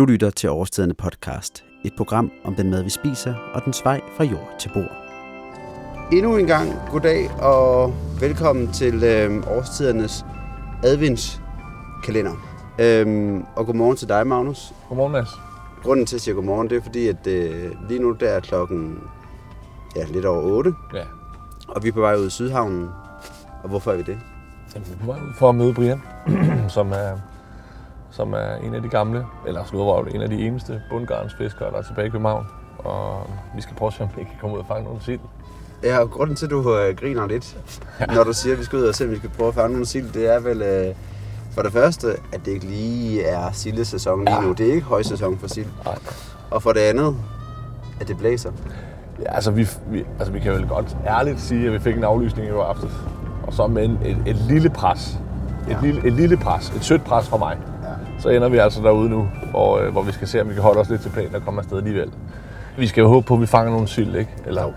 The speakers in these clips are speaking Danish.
Du lytter til Årstiderne podcast, et program om den mad, vi spiser, og den vej fra jord til bord. Endnu en gang goddag og velkommen til øh, Årstidernes adventskalender. Øhm, og godmorgen til dig, Magnus. Godmorgen, Mads. Grunden til at sige godmorgen, det er fordi, at øh, lige nu der er klokken ja, lidt over 8, Ja, og vi er på vej ud i Sydhavnen. Og hvorfor er vi det? Jamen, vi er på vej ud for at møde Brian, som er, som er en af de gamle, eller sludrøv, en af de eneste bundgarnsfiskere, der er tilbage i København. Og vi skal prøve at se, om vi kan komme ud og fange nogle sild. Ja, og grunden til, at du øh, griner lidt, når du siger, at vi skal ud og se, om vi skal prøve at fange nogle sild, det er vel øh, for det første, at det ikke lige er sildesæson lige Ja. nu. Det er ikke højsæson for sild. Nej. Og for det andet, at det blæser. Ja, altså vi, vi, altså vi kan vel godt ærligt sige, at vi fik en aflysning i går aftes. Og så med en, et, et lille pres. Et, Ja. lille, et lille pres. Et sødt pres fra mig. Så ender vi altså derude nu, hvor, øh, hvor vi skal se, om vi kan holde os lidt til planen og komme afsted alligevel. Vi skal jo håbe på, at vi fanger nogle sild, ikke? Eller, Jo.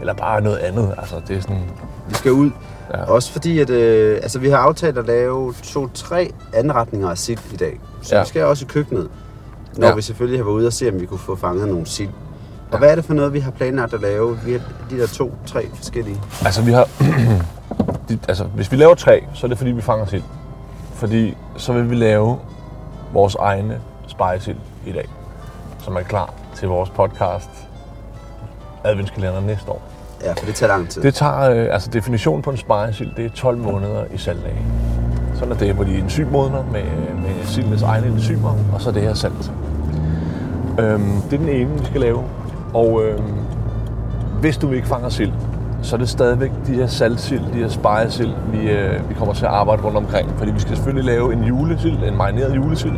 eller bare noget andet. Altså, det er sådan... Vi skal ud. Ja. Også fordi, at øh, altså, vi har aftalt at lave to-tre anretninger af sild i dag. Så Ja. vi skal også i køkkenet, når Ja. vi selvfølgelig har været ude og se, om vi kunne få fanget nogle sild. Og Ja. hvad er det for noget, vi har planlagt at lave? Vi har de der to-tre forskellige. Altså, vi har... de, altså, hvis vi laver tre, så er det fordi, vi fanger sild. Fordi så vil vi lave vores egne spejesild i dag, som er klar til vores podcast adventskalender næste år. Ja, for det tager lang tid. Det tager, øh, altså definitionen på en spejesild, det er 12 måneder i saltlage. Sådan er det, hvor de enzymmodner med, med sildens egne enzymer, og så det her salt. Øhm, det er den ene, vi skal lave. Og øhm, hvis du ikke fanger sild, så er det stadigvæk de her saltsild, de her spejesild, vi, øh, vi kommer til at arbejde rundt omkring. Fordi vi skal selvfølgelig lave en julesild, en marineret julesild.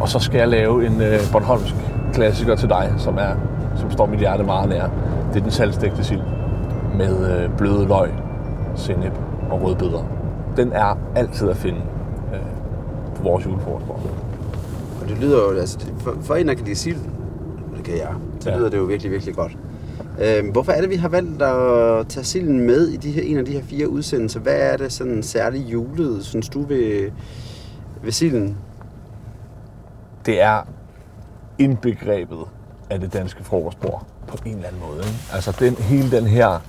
Og så skal jeg lave en øh, Bornholmsk klassiker til dig, som, er, som står mit hjerte meget nær. Det er den saltstegte sild med øh, bløde løg, sennep og rødbeder. Den er altid at finde øh, på vores julefrokostbord. Og det lyder jo, altså, for, for en, der kan lide sild, det kan jeg, så Ja. lyder det jo virkelig, virkelig godt. Øh, hvorfor er det, vi har valgt at tage silden med i de her, en af de her fire udsendelser? Hvad er det sådan særligt julet, synes du, ved, ved silden? Det er indbegrebet af det danske frokostbord på en eller anden måde. Ikke? Altså den, hele den her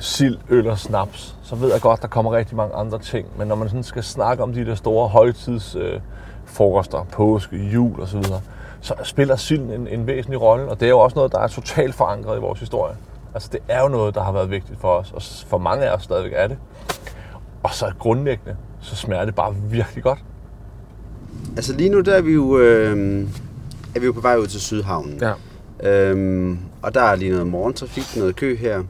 sild, øl og snaps, så ved jeg godt, der kommer rigtig mange andre ting. Men når man sådan skal snakke om de der store højtidsfrokoster, øh, frokoster, påske, jul osv., så videre, spiller silden en, en væsentlig rolle. Og det er jo også noget, der er totalt forankret i vores historie. Altså det er jo noget, der har været vigtigt for os, og for mange af os stadigvæk er det. Og så grundlæggende, så smager det bare virkelig godt. Altså lige nu, der er vi jo, øh, er vi jo på vej ud til Sydhavnen. Ja. Øhm, og der er lige noget morgentrafik, noget kø her.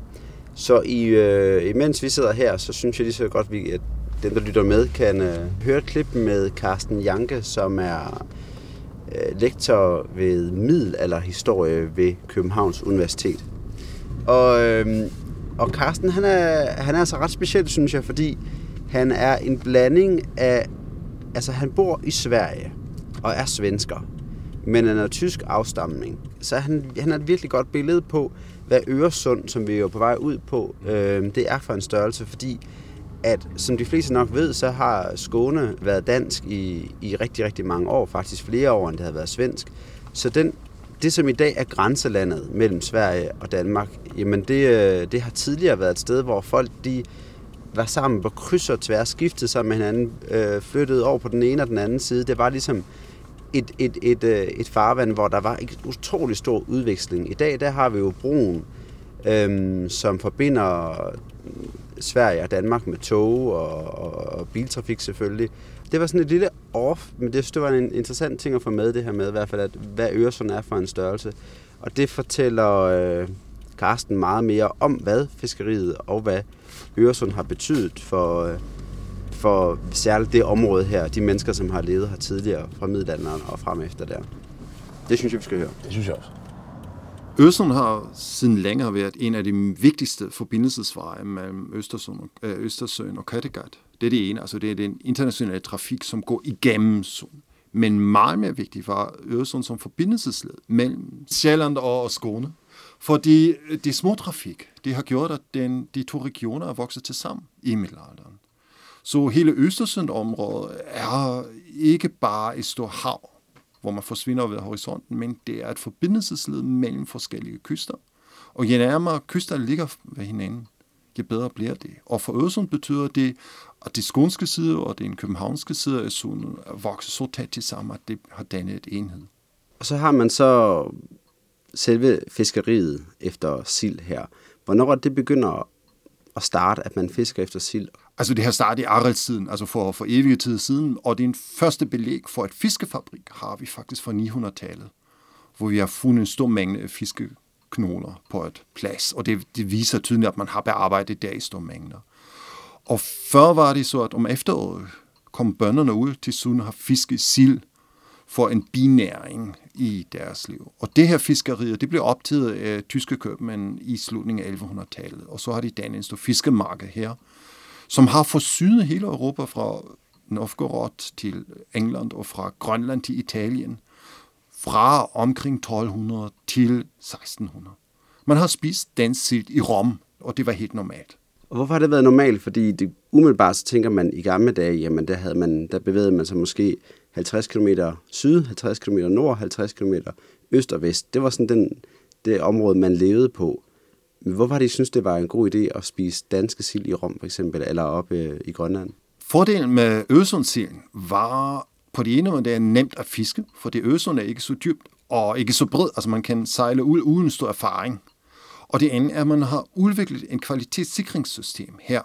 Så i, øh, imens vi sidder her, så synes jeg lige så godt, vi, at dem, der lytter med, kan øh, høre et klip med Carsten Janke, som er Øh, lektor ved middelalderhistorie ved Københavns Universitet. Og, øh, og Carsten, han er, han er altså ret speciel, synes jeg, fordi han er en blanding af... Altså, han bor i Sverige og er svensker men han er af tysk afstamning. Så han, han er et virkelig godt billede på, hvad Øresund, som vi er jo på vej ud på, øh, det er for en størrelse, fordi at, som de fleste nok ved, så har Skåne været dansk i, i rigtig, rigtig mange år, faktisk flere år, end det har været svensk. Så den, det, som i dag er grænselandet mellem Sverige og Danmark, jamen det, øh, det har tidligere været et sted, hvor folk de var sammen på kryds og tværs, skiftede sig med hinanden, øh, flyttede over på den ene og den anden side. Det var ligesom et, et, et, øh, et farvand, hvor der var en utrolig stor udveksling. I dag der har vi jo broen, øhm, som forbinder Sverige og Danmark med tog og, og, og biltrafik selvfølgelig. Det var sådan et lille off, men det, synes, det var en interessant ting at få med det her med, i hvert fald, at, hvad Øresund er for en størrelse. Og det fortæller øh, Karsten meget mere om, hvad fiskeriet og hvad Øresund har betydet for, øh, for særligt det område her, de mennesker, som har levet her tidligere fra middelalderen og frem efter der. Det synes jeg, vi skal høre. Det synes jeg også. Øresund har siden længere været en af de vigtigste forbindelsesveje mellem Østersøen og, øh, Østersøen og Kattegat. Det er det ene, altså det er den internationale trafik, som går igennem Sund. Men meget mere vigtigt var Øresund som forbindelsesled mellem Sjælland og Skåne. Fordi øh, det små trafik, det har gjort, at den, de to regioner er vokset til sammen i middelalderen. Så hele Østersund-området er ikke bare et stort hav, hvor man forsvinder ved horisonten, men det er et forbindelsesled mellem forskellige kyster. Og jo nærmere kyster ligger ved hinanden, jo bedre bliver det. Og for Øresund betyder det, at de skånske side og den københavnske side af sundet vokser så tæt til sammen, at det har dannet et enhed. Og så har man så selve fiskeriet efter sild her. Hvornår det begynder at starte, at man fisker efter sild? Altså det her startede i Arelstiden, altså for, for evige tid siden, og det første belæg for et fiskefabrik har vi faktisk fra 900-tallet, hvor vi har fundet en stor mængde fiskeknoler på et plads, og det, det viser tydeligt, at man har bearbejdet der i store mængder. Og før var det så, at om efteråret kom bønderne ud til Sunde har fisket sild for en binæring i deres liv. Og det her fiskeri, det blev optaget af tyske købmænd i slutningen af 1100-tallet, og så har de dannet en stor fiskemarked her, som har forsynet hele Europa fra Novgorod til England og fra Grønland til Italien, fra omkring 1200 til 1600. Man har spist dansk sild i Rom, og det var helt normalt. Og hvorfor har det været normalt? Fordi det, umiddelbart så tænker man i gamle dage, jamen der, havde man, der bevægede man sig måske 50 km syd, 50 km nord, 50 km øst og vest. Det var sådan den, det område, man levede på. Men hvorfor har de synes, det var en god idé at spise danske sild i Rom for eksempel, eller oppe øh, i Grønland? Fordelen med Øresundssilden var på det ene måde, det er nemt at fiske, for det Øresund er ikke så dybt og ikke så bred, altså man kan sejle ud uden stor erfaring. Og det andet er, at man har udviklet en kvalitetssikringssystem her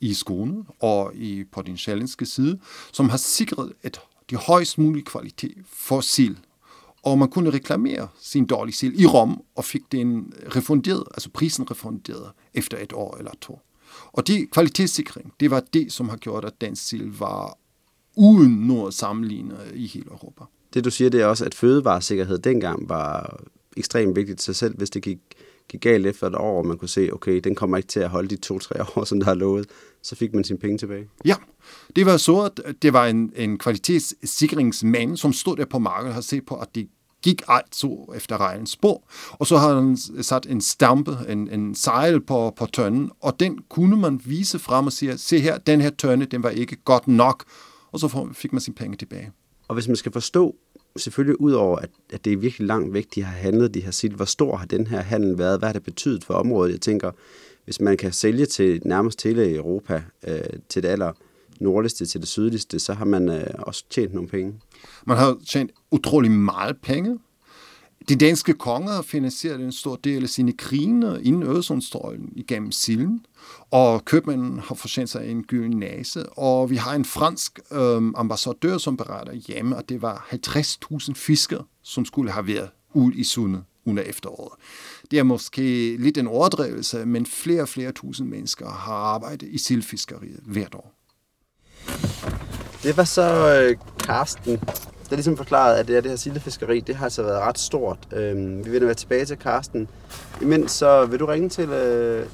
i Skåne og i, på den sjællandske side, som har sikret et, de højst mulige kvalitet for sild. Og man kunne reklamere sin dårlige sild i Rom og fik den refunderet, altså prisen refunderet efter et år eller to. Og det kvalitetssikring, det var det, som har gjort, at dansk sild var uden noget sammenlignet i hele Europa. Det du siger, det er også, at fødevaresikkerhed dengang var ekstremt vigtigt til selv, hvis det gik gik galt efter et år, og man kunne se, okay, den kommer ikke til at holde de to-tre år, som der har lovet, så fik man sine penge tilbage. Ja, det var så, at det var en, en kvalitetssikringsmand, som stod der på markedet og set på, at det gik alt så efter reglens spor. Og så har han sat en stampe, en, en sejl på, på tønden, og den kunne man vise frem og sige, se her, den her tønde, den var ikke godt nok, og så fik man sine penge tilbage. Og hvis man skal forstå selvfølgelig ud over, at, at det er virkelig langt væk, de har handlet, de har sit, hvor stor har den her handel været, hvad har det betydet for området? Jeg tænker, hvis man kan sælge til nærmest hele Europa, øh, til det aller nordligste til det sydligste, så har man øh, også tjent nogle penge. Man har tjent utrolig meget penge, de danske konger har finansieret en stor del af sine krigene inden Øresundstrøjen igennem silden, og købmanden har fortjent sig en gylden næse, og vi har en fransk øh, ambassadør, som beretter hjemme, at det var 50.000 fisker, som skulle have været ud i sundet under efteråret. Det er måske lidt en overdrivelse, men flere og flere tusind mennesker har arbejdet i sildfiskeriet hvert år. Det var så øh, Karsten det er ligesom forklaret, at det, her, det her sildefiskeri, det har altså været ret stort. Øhm, vi vil være tilbage til Karsten. Imens så vil du ringe til, øh,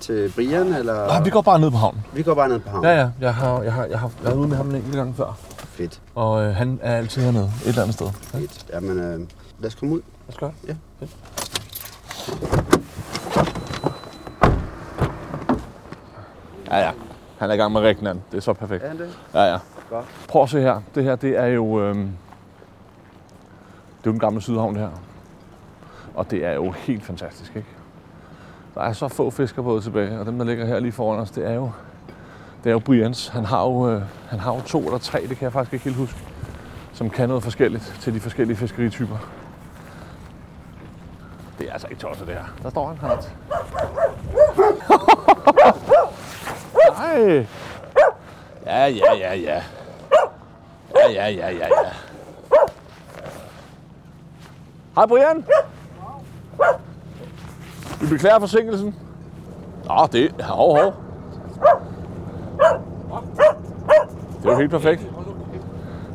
til Brian, eller? Nej, vi går bare ned på havnen. Vi går bare ned på havnen. Ja, ja. Jeg har, jeg har, jeg har været ude med ham en enkelt gang før. Fedt. Og øh, han er altid hernede, et eller andet sted. Fedt. Jamen, øh, lad os komme ud. Lad os gøre Ja. Fedt. Ja, ja. Han er i gang med Rignan. Det er så perfekt. Er han det? Ja, ja. Godt. Prøv at se her. Det her, det er jo... Øhm, det er jo den gamle Sydhavn, det her. Og det er jo helt fantastisk, ikke? Der er så få fiskerbåde tilbage, og dem, der ligger her lige foran os, det er jo, det er jo Brians. Han har jo, øh, han har jo to eller tre, det kan jeg faktisk ikke helt huske, som kan noget forskelligt til de forskellige fiskerityper. Det er altså ikke tosset, det her. Der står han, Hans. Nej. Ja, ja, ja, ja. Ja, ja, ja, ja, ja. Hej, Brian. Vi beklager forsinkelsen. Nå, det er hov, hov. Det er jo helt perfekt.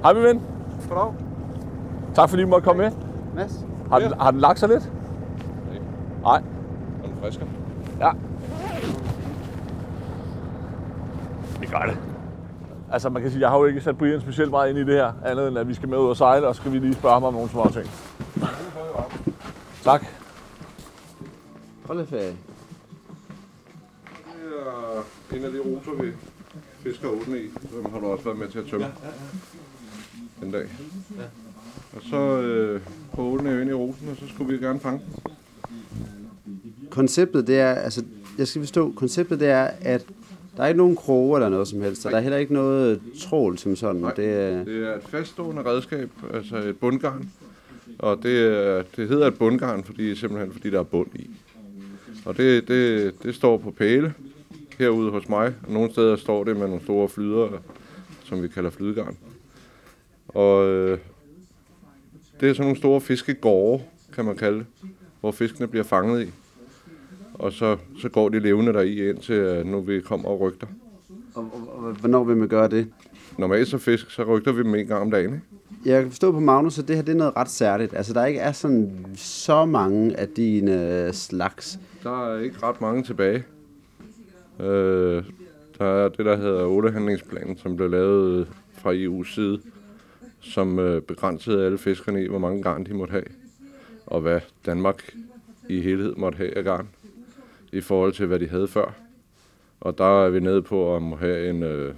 Hej, min ven. Goddag. Tak fordi I måtte komme med. Mads? Har den, har den lagt sig lidt? Nej. Er den frisker? Ja. Vi gør det. Altså man kan sige, jeg har jo ikke sat Brian specielt meget ind i det her, andet end at vi skal med ud og sejle, og så skal vi lige spørge ham om nogle små ting. Tak. Holdeferie. Det er en af de ruter, vi fisker åbne i. Dem har du også været med til at tømme. En dag. Og så øh, på jo ind i rosen, og så skulle vi gerne fange den. Konceptet det er, altså, jeg skal forstå, konceptet det er, at der er ikke nogen kroge eller noget som helst, så der er heller ikke noget trål som sådan. Nej. Det er, Det er et faststående redskab, altså et bundgarn. Og det, er, det hedder et bundgarn, fordi, simpelthen fordi der er bund i. Og det, det, det står på pæle herude hos mig. Og nogle steder står det med nogle store flyder, som vi kalder flydegarn. Og øh, det er sådan nogle store fiskegårde, kan man kalde det, hvor fiskene bliver fanget i. Og så, så går de levende der i, indtil øh, nu vi kommer og rygter. og, og, og, hvornår vil man gøre det? Normalt så fisk, så rygter vi dem en gang om dagen. Ikke? Jeg kan forstå på Magnus, at det her det er noget ret særligt. Altså, der ikke er sådan så mange af dine øh, slags. Der er ikke ret mange tilbage. Øh, der er det, der hedder Odehandlingsplanen, som blev lavet fra EU's side, som øh, begrænsede alle fiskerne i, hvor mange garn de måtte have, og hvad Danmark i helhed måtte have af garn, i forhold til, hvad de havde før. Og der er vi nede på at må have en, øh,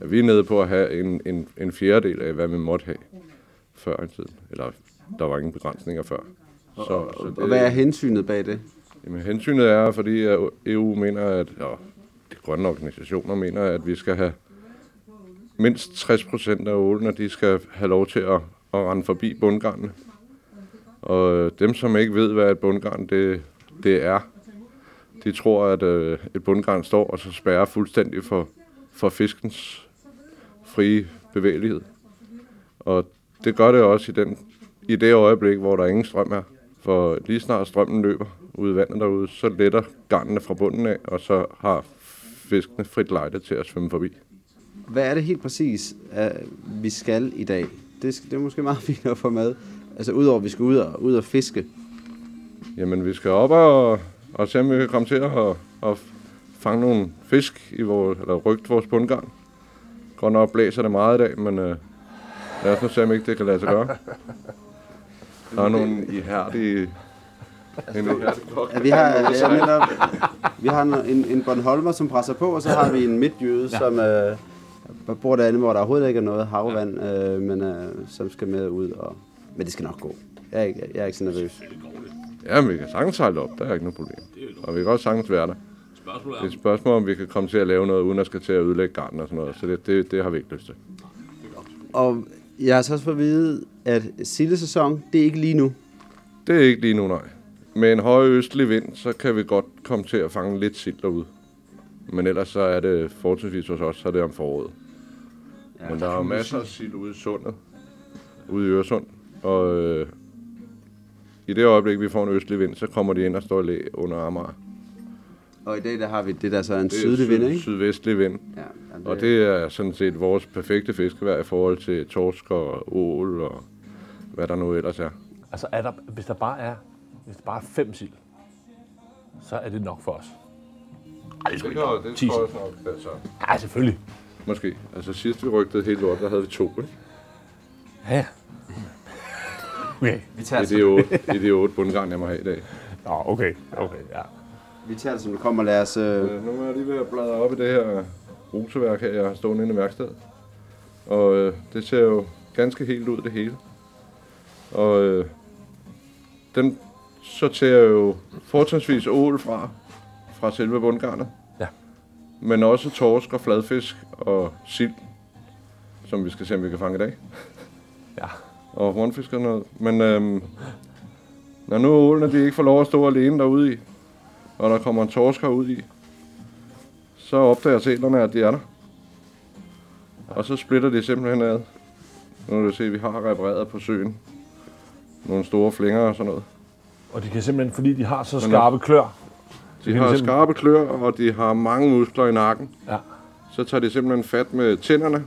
er vi nede på at have en, en, en fjerdedel af, hvad vi måtte have før i tiden. Eller der var ingen begrænsninger før. Så, så Og hvad er hensynet bag det? Jamen, hensynet er, fordi EU mener, at og de grønne organisationer mener, at vi skal have mindst 60 procent af ålene, de skal have lov til at, at rende forbi bundgarnene. Og øh, dem, som ikke ved, hvad et bundgarn det, det er, de tror, at øh, et bundgarn står og så spærrer fuldstændig for, for fiskens frie bevægelighed. Og det gør det også i, den, i det øjeblik, hvor der ingen strøm er. For lige snart strømmen løber ud i vandet derude, så letter garnene fra bunden af, og så har fiskene frit lejde til at svømme forbi. Hvad er det helt præcis, at vi skal i dag? Det, skal, det er måske meget fint at få med. Altså, udover at vi skal ud og, ud og fiske. Jamen, vi skal op og, og se, om vi kan komme til at, at fange nogle fisk, i vores, eller rygte vores bundgarn. Godt nok blæser det meget i dag, men øh, lad os nu se, om ikke det kan lade sig gøre. Der er nogle ihærdige... Ja, vi har, jeg mener, vi har en, en Bornholmer, som presser på, og så har vi en midtjyde, ja. som øh, bor derinde, hvor der overhovedet ikke er noget havvand, øh, men øh, som skal med ud. Og, men det skal nok gå. Jeg er ikke, jeg er ikke så nervøs. Ja, men vi kan sagtens sejle op, der er ikke noget problem. Og vi kan også sagtens være der. Det er et spørgsmål, om vi kan komme til at lave noget, uden at skal til at ødelægge garden og sådan noget. Så det, det, det har vi ikke lyst til. Og jeg har så også fået at vide, at sildesæson, det er ikke lige nu. Det er ikke lige nu, nej. Med en høj østlig vind, så kan vi godt komme til at fange lidt sild derude. Men ellers så er det fortrinsvis hos os, så er det om foråret. Ja, Men der er jo masser af sild ude i sundet. Ude i Øresund. Og øh, i det øjeblik, vi får en østlig vind, så kommer de ind og står læ under Amager. Og i dag der har vi det, der så er en Det sydlig vind, ikke? Sydvestlig vind. Ja, jamen, Og det er sådan set vores perfekte fiskevejr i forhold til torsk og ål og hvad der nu ellers er. Altså, er der, hvis der bare er, hvis der bare er fem sild, så er det nok for os. Ej, det er sgu ikke nok. Ti sild. nok. Altså, Ja, selvfølgelig. måske. Altså sidst vi rygtede helt lort, der havde vi to. Ikke? Ja. Okay. vi, tager I det, de otte, i de otte bundgarn, jeg må have i dag. Nå, okay. Okay, ja. vi tager det, som det kommer. Lad os... Øh, Øh, nu er jeg lige ved at bladre op i det her roseværk her, jeg har stående inde i værkstedet. Og øh, det ser jo ganske helt ud, det hele. Og øh, den sorterer jo fortrinsvis ål fra, fra selve bundgarnet. Ja. Men også torsk og fladfisk og sild, som vi skal se, om vi kan fange i dag. Ja. Og hornfisk og noget. Men øhm, når nu ålene de ikke får lov at stå alene derude i, og der kommer en torsker ud i, så opdager sælerne, at de er der. Og så splitter de simpelthen ad. Nu kan du se, at vi har repareret på søen. Nogle store flænger og sådan noget. Og de kan simpelthen, fordi de har så skarpe klør, De de har simpelthen- skarpe klør, og de har mange muskler i nakken. ja, Så tager de simpelthen fat med tænderne,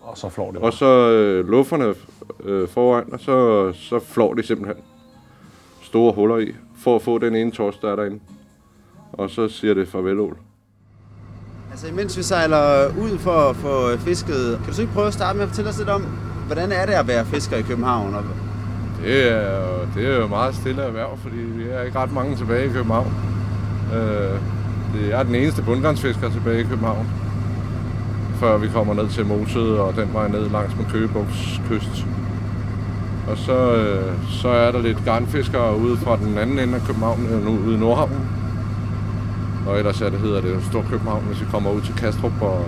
og så flår det. og så øh, lufferne øh, foran, og så, så flår de simpelthen store huller i, for at få den ene torsk, der er derinde. Og så siger det farvel, Ål. altså, imens vi sejler ud for at få fisket, kan du så ikke prøve at starte med at fortælle os lidt om, hvordan er det at være fisker i København? Og, Det er, jo- det er jo meget stille erhverv, fordi vi er ikke ret mange tilbage i København. Øh, det er den eneste bundgarnsfisker tilbage i København. Før vi kommer ned til Mosed og den vej ned langs med Køgebugts kyst. Og så, øh, så er der lidt garnfiskere ude fra den anden ende af København, øh, nu, ude i Nordhavn. Og ellers er det, hedder det Storkøbenhavn, hvis vi kommer ud til Kastrup og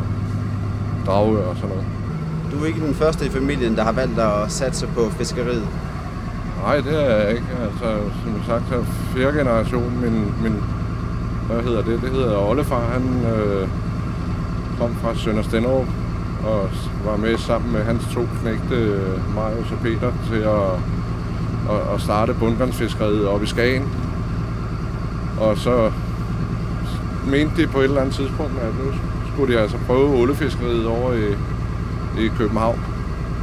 Dragør og sådan noget. Du er ikke den første i familien, der har valgt at satse på fiskeriet. Nej, det er jeg ikke. Altså, som sagt, så er fjerde generation. Min, min, hvad hedder det? Det hedder Ollefar. Han øh, kom fra Sønder Stenderup og var med sammen med hans to knægte, øh, Marius og Peter, til at, at, at starte bundgangsfiskeriet op i Skagen. Og så mente de på et eller andet tidspunkt, at nu skulle de altså prøve ålefiskeriet over i, i København.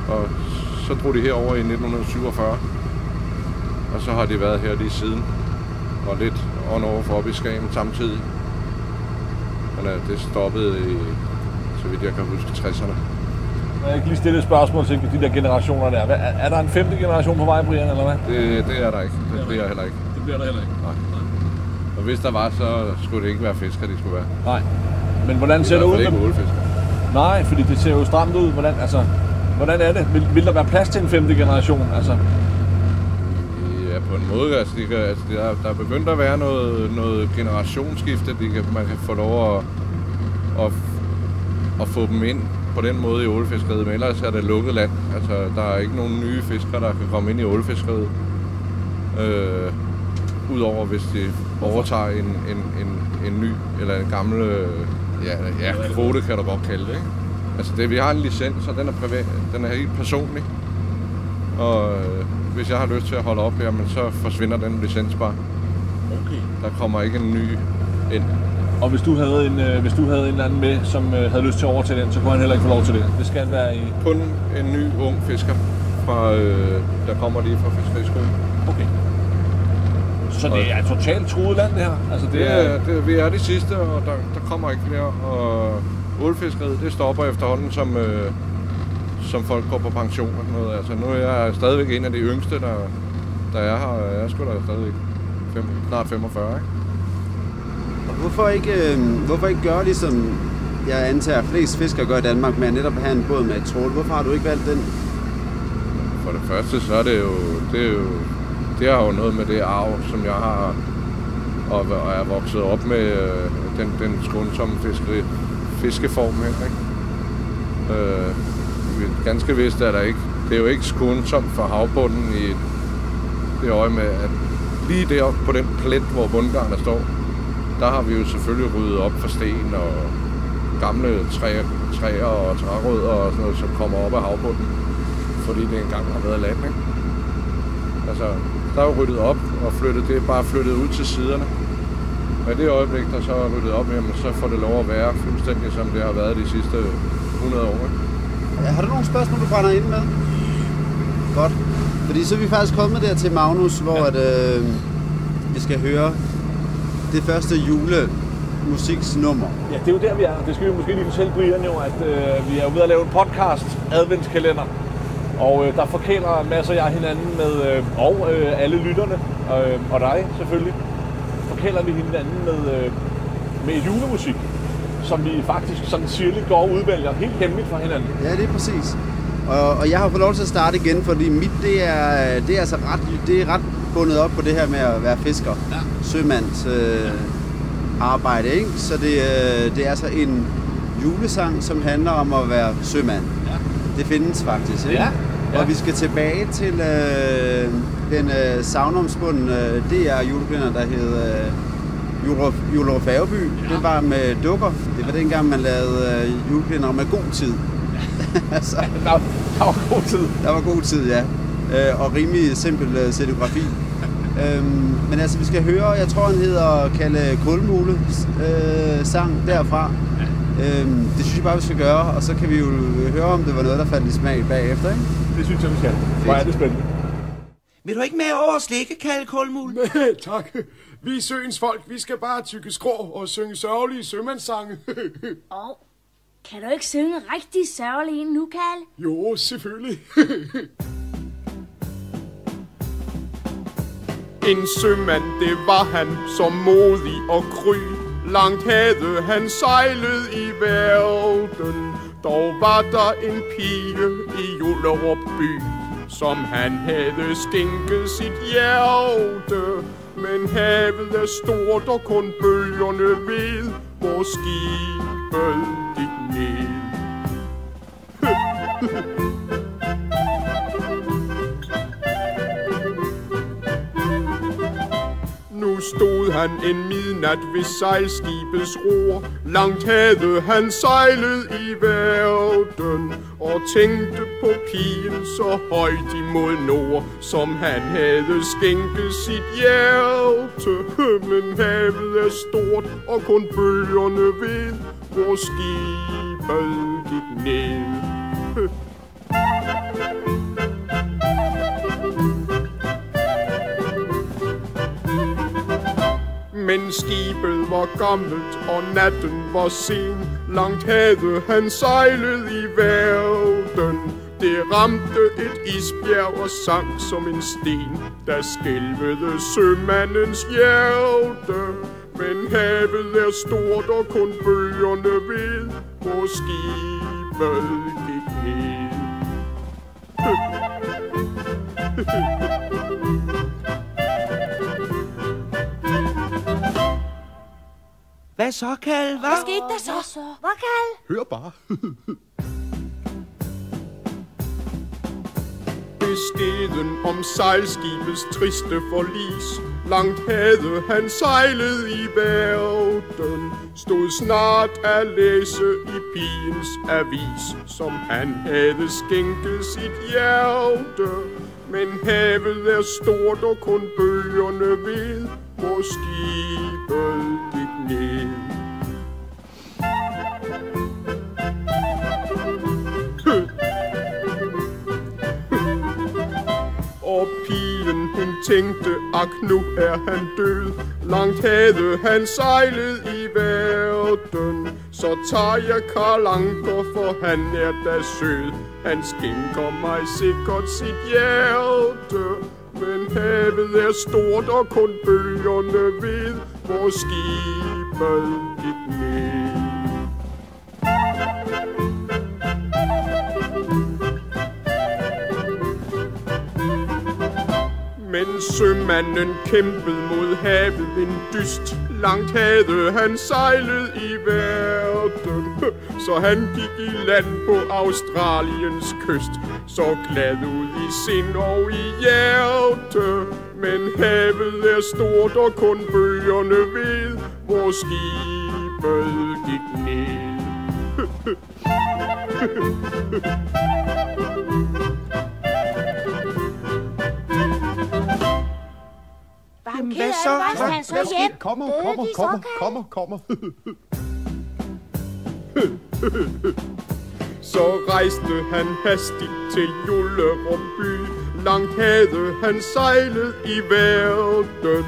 Og så drog de herover i 1947. Og så har de været her lige siden. Og lidt on over for op i Skagen samtidig. Men øh, det stoppede i, så vidt jeg kan huske, 60'erne. Jeg kan lige stille et spørgsmål til de der generationer der. Er, er der en femte generation på vej, Brian, eller hvad? Det, det er der ikke. Det bliver heller ikke. Det bliver der heller ikke. Og hvis der var, så skulle det ikke være fisker, de skulle være. Nej. Men hvordan Det ser er det ud? hvert fald ikke ålefisker. Nej, fordi det ser jo stramt ud. Hvordan, altså, hvordan er det? Vil, vil der være plads til en femte generation? Altså, Ja, på en måde. Altså, de kan, altså, der, der er begyndt at være noget, noget generationsskifte. De kan, man kan få lov at, at, at få dem ind på den måde i ålefiskeriet, men ellers er det lukket land. Altså, der er ikke nogen nye fiskere, der kan komme ind i ålefiskeriet. Øh, Udover hvis de overtager en, en, en, en ny eller en gammel øh, ja, ja, kvote, kan du godt kalde det. Ikke? Altså det, vi har en licens, og den er privat, den er helt personlig. Og øh, hvis jeg har lyst til at holde op her, men så forsvinder den licens bare. okay. Der kommer ikke en ny ind. Og hvis du havde en, øh, hvis du havde en eller anden med, som øh, havde lyst til at overtage den, så kunne han heller ikke få lov til det. Det skal være i... Kun en ny ung fisker, fra, øh, der kommer lige fra fiskeriskolen. Okay. Så det er totalt truet land, det her? Altså, det, Det er... det, vi er de sidste, og der, der kommer ikke flere. Og ålfiskeriet, det stopper efterhånden, som, øh, som folk går på pension og sådan noget. Altså, nu er jeg stadigvæk en af de yngste, der, der er her. Jeg er sgu da stadigvæk fem, snart 45, ikke? Hvorfor ikke, øh, hvorfor ikke gøre ligesom jeg antager, flest fiskere gør i Danmark, med at netop have en båd med et trål? Hvorfor har du ikke valgt den? For det første, så er det jo, det er jo, det har jo noget med det arv, som jeg har, og, og er vokset op med øh, den, den skånsomme fiskeri, fiskeform her, ikke? Øh, ganske vist er der ikke, det er jo ikke skånsomt for havbunden i det øje med, at lige deroppe på den plet, hvor bundgarnet står, der har vi jo selvfølgelig ryddet op for sten og gamle træer, træer og trærødder og sådan noget, som kommer op af havbunden fordi det engang har været land, ikke? Altså, der er jo ryddet op og flyttet, det er bare flyttet ud til siderne. Men i det øjeblik, der så er ryddet op, jamen, så får det lov at være fuldstændig, som det har været de sidste 100 år, ikke? Ja, Har du nogle spørgsmål, du brænder ind med? Godt. Fordi så er vi faktisk kommet der til Magnus, hvor at, øh, vi skal høre det første julemusiksnummer. Ja, det er jo der, vi er. Det skal vi måske lige fortælle Brian jo, at øh, vi er ved at lave en podcast, adventskalender. Og øh, der forkæler masser jeg hinanden med, øh, og øh, alle lytterne, øh, og dig selvfølgelig, forkæler vi hinanden med, øh, med julemusik, som vi faktisk sådan sirligt går og udvælger helt hemmeligt fra hinanden. Ja, det er præcis. Og, og jeg har fået lov til at starte igen, fordi mit, det er, det er altså ret, det er ret bundet op på det her med at være fisker. Ja. Sømands øh, arbejde, ikke? Så det, øh, det er altså en julesang, som handler om at være sømand. Ja. Det findes faktisk, ikke? Ja, ja. Og vi skal tilbage til øh, den øh, savnomspundne øh, DR julekalender, der hed øh, Julerup Færgeby. Ja. Det var med dukker. Det var dengang, man lavede øh, julekalender med god tid. altså, Der, der var god tid. der var god tid, ja. Øh, og rimelig simpel øh, scenografi. øhm, men altså, vi skal høre, jeg tror, han hedder Kalle Kulmule øh, sang derfra. Øhm, det synes jeg bare, vi skal gøre, og så kan vi jo høre, om det var noget, der faldt i smag bagefter, ikke? Det synes jeg, vi skal. Hvor er det spændende. Vil du ikke med over og slikke, Kalle Kulmul? tak. Vi er søens folk. Vi skal bare tykke skrå og synge sørgelige sømandssange. Og kan du ikke synge en rigtig sørgelig en nu, Kalle? jo, selvfølgelig. en sømand, det var han, som modig og kry. Langt havde han sejlet i verden. Dog var der en pige i Jullerup by, som han havde skænket sit hjerte. Men havet er stort, og kun bølgerne ved, hvor skibet gik ned. Nu stod han en midnat ved sejlskibets ror. Langt havde han sejlet i verden og tænkte på pigen så højt imod nord, som han havde skænket sit hjerte. Men havet er stort, og kun bølgerne ved, hvor skibet gik ned. Men skibet var gammelt, og natten var sen. Langt havde han sejlet i verden. Det ramte et isbjerg og sank som en sten, der skælvede sømandens hjerte. Men havet er stort, og kun bølgerne ved, hvor skibet gik ned. Hvad så, Kal? Hvad skete der så? Hvad, Kal? Hør bare. Beskeden om sejlskibets triste forlis Langt havde han sejlet i verden Stod snart at læse i pigens avis Som han havde skænket sit hjerte Men havet er stort og kun bøgerne ved Hvor skibet gik ned Og pigen hun tænkte, ak nu er han død. Langt havde han sejlet i verden. Så tager jeg Karl Anker, for han er da sød. Han skænker mig sikkert sit hjerte. Men havet er stort, og kun bølgerne ved. Hvor skibet gik ned. Men sømanden kæmpede mod havet. En dyst Langt havde han sejlet i verden. Så han gik i land på Australiens kyst. Så glad ud i sind og i hjerte. Men havet er stort og kun bølgerne ved Hvor skibet gik ned. Jamen, ked hvad af så? Hvad- han så hvad sker? Kommer, kommer, kommer, kommer, kommer. Så rejste han hastigt til Jullerup by. Langt havde han sejlet i verden.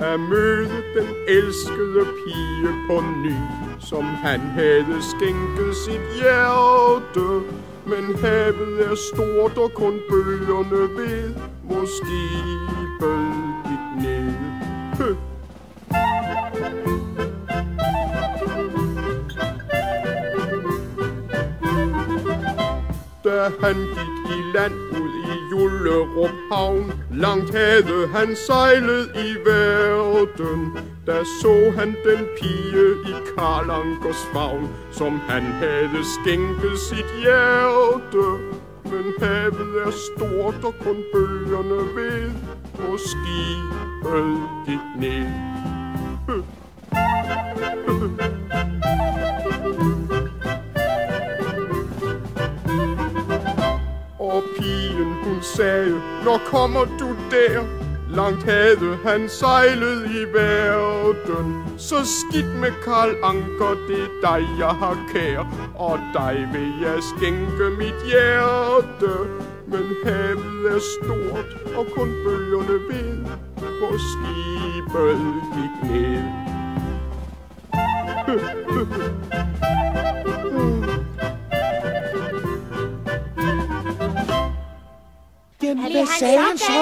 At møde den elskede pige på ny. Som han havde skænket sit hjerte. Men havet er stort og kun bølgerne ved, hvor skibet gik ned. Da han gik i land ud i Jullerup havn Langt havde han sejlet i verden. Da så han den pige i Karlankers favn Som han havde skænket sit hjerte. Men havet er stort og kun bølgerne ved. Hvor skibet gik ned. Og pigen hun sagde, når kommer du der? Langt havde han sejlet i verden. Så skidt med Karl Anker, det er dig jeg har kær Og dig vil jeg skænke mit hjerte. Men havet er stort, og kun bølgerne ved Hvor skibet gik ned Jamen, hvad han sagde han så?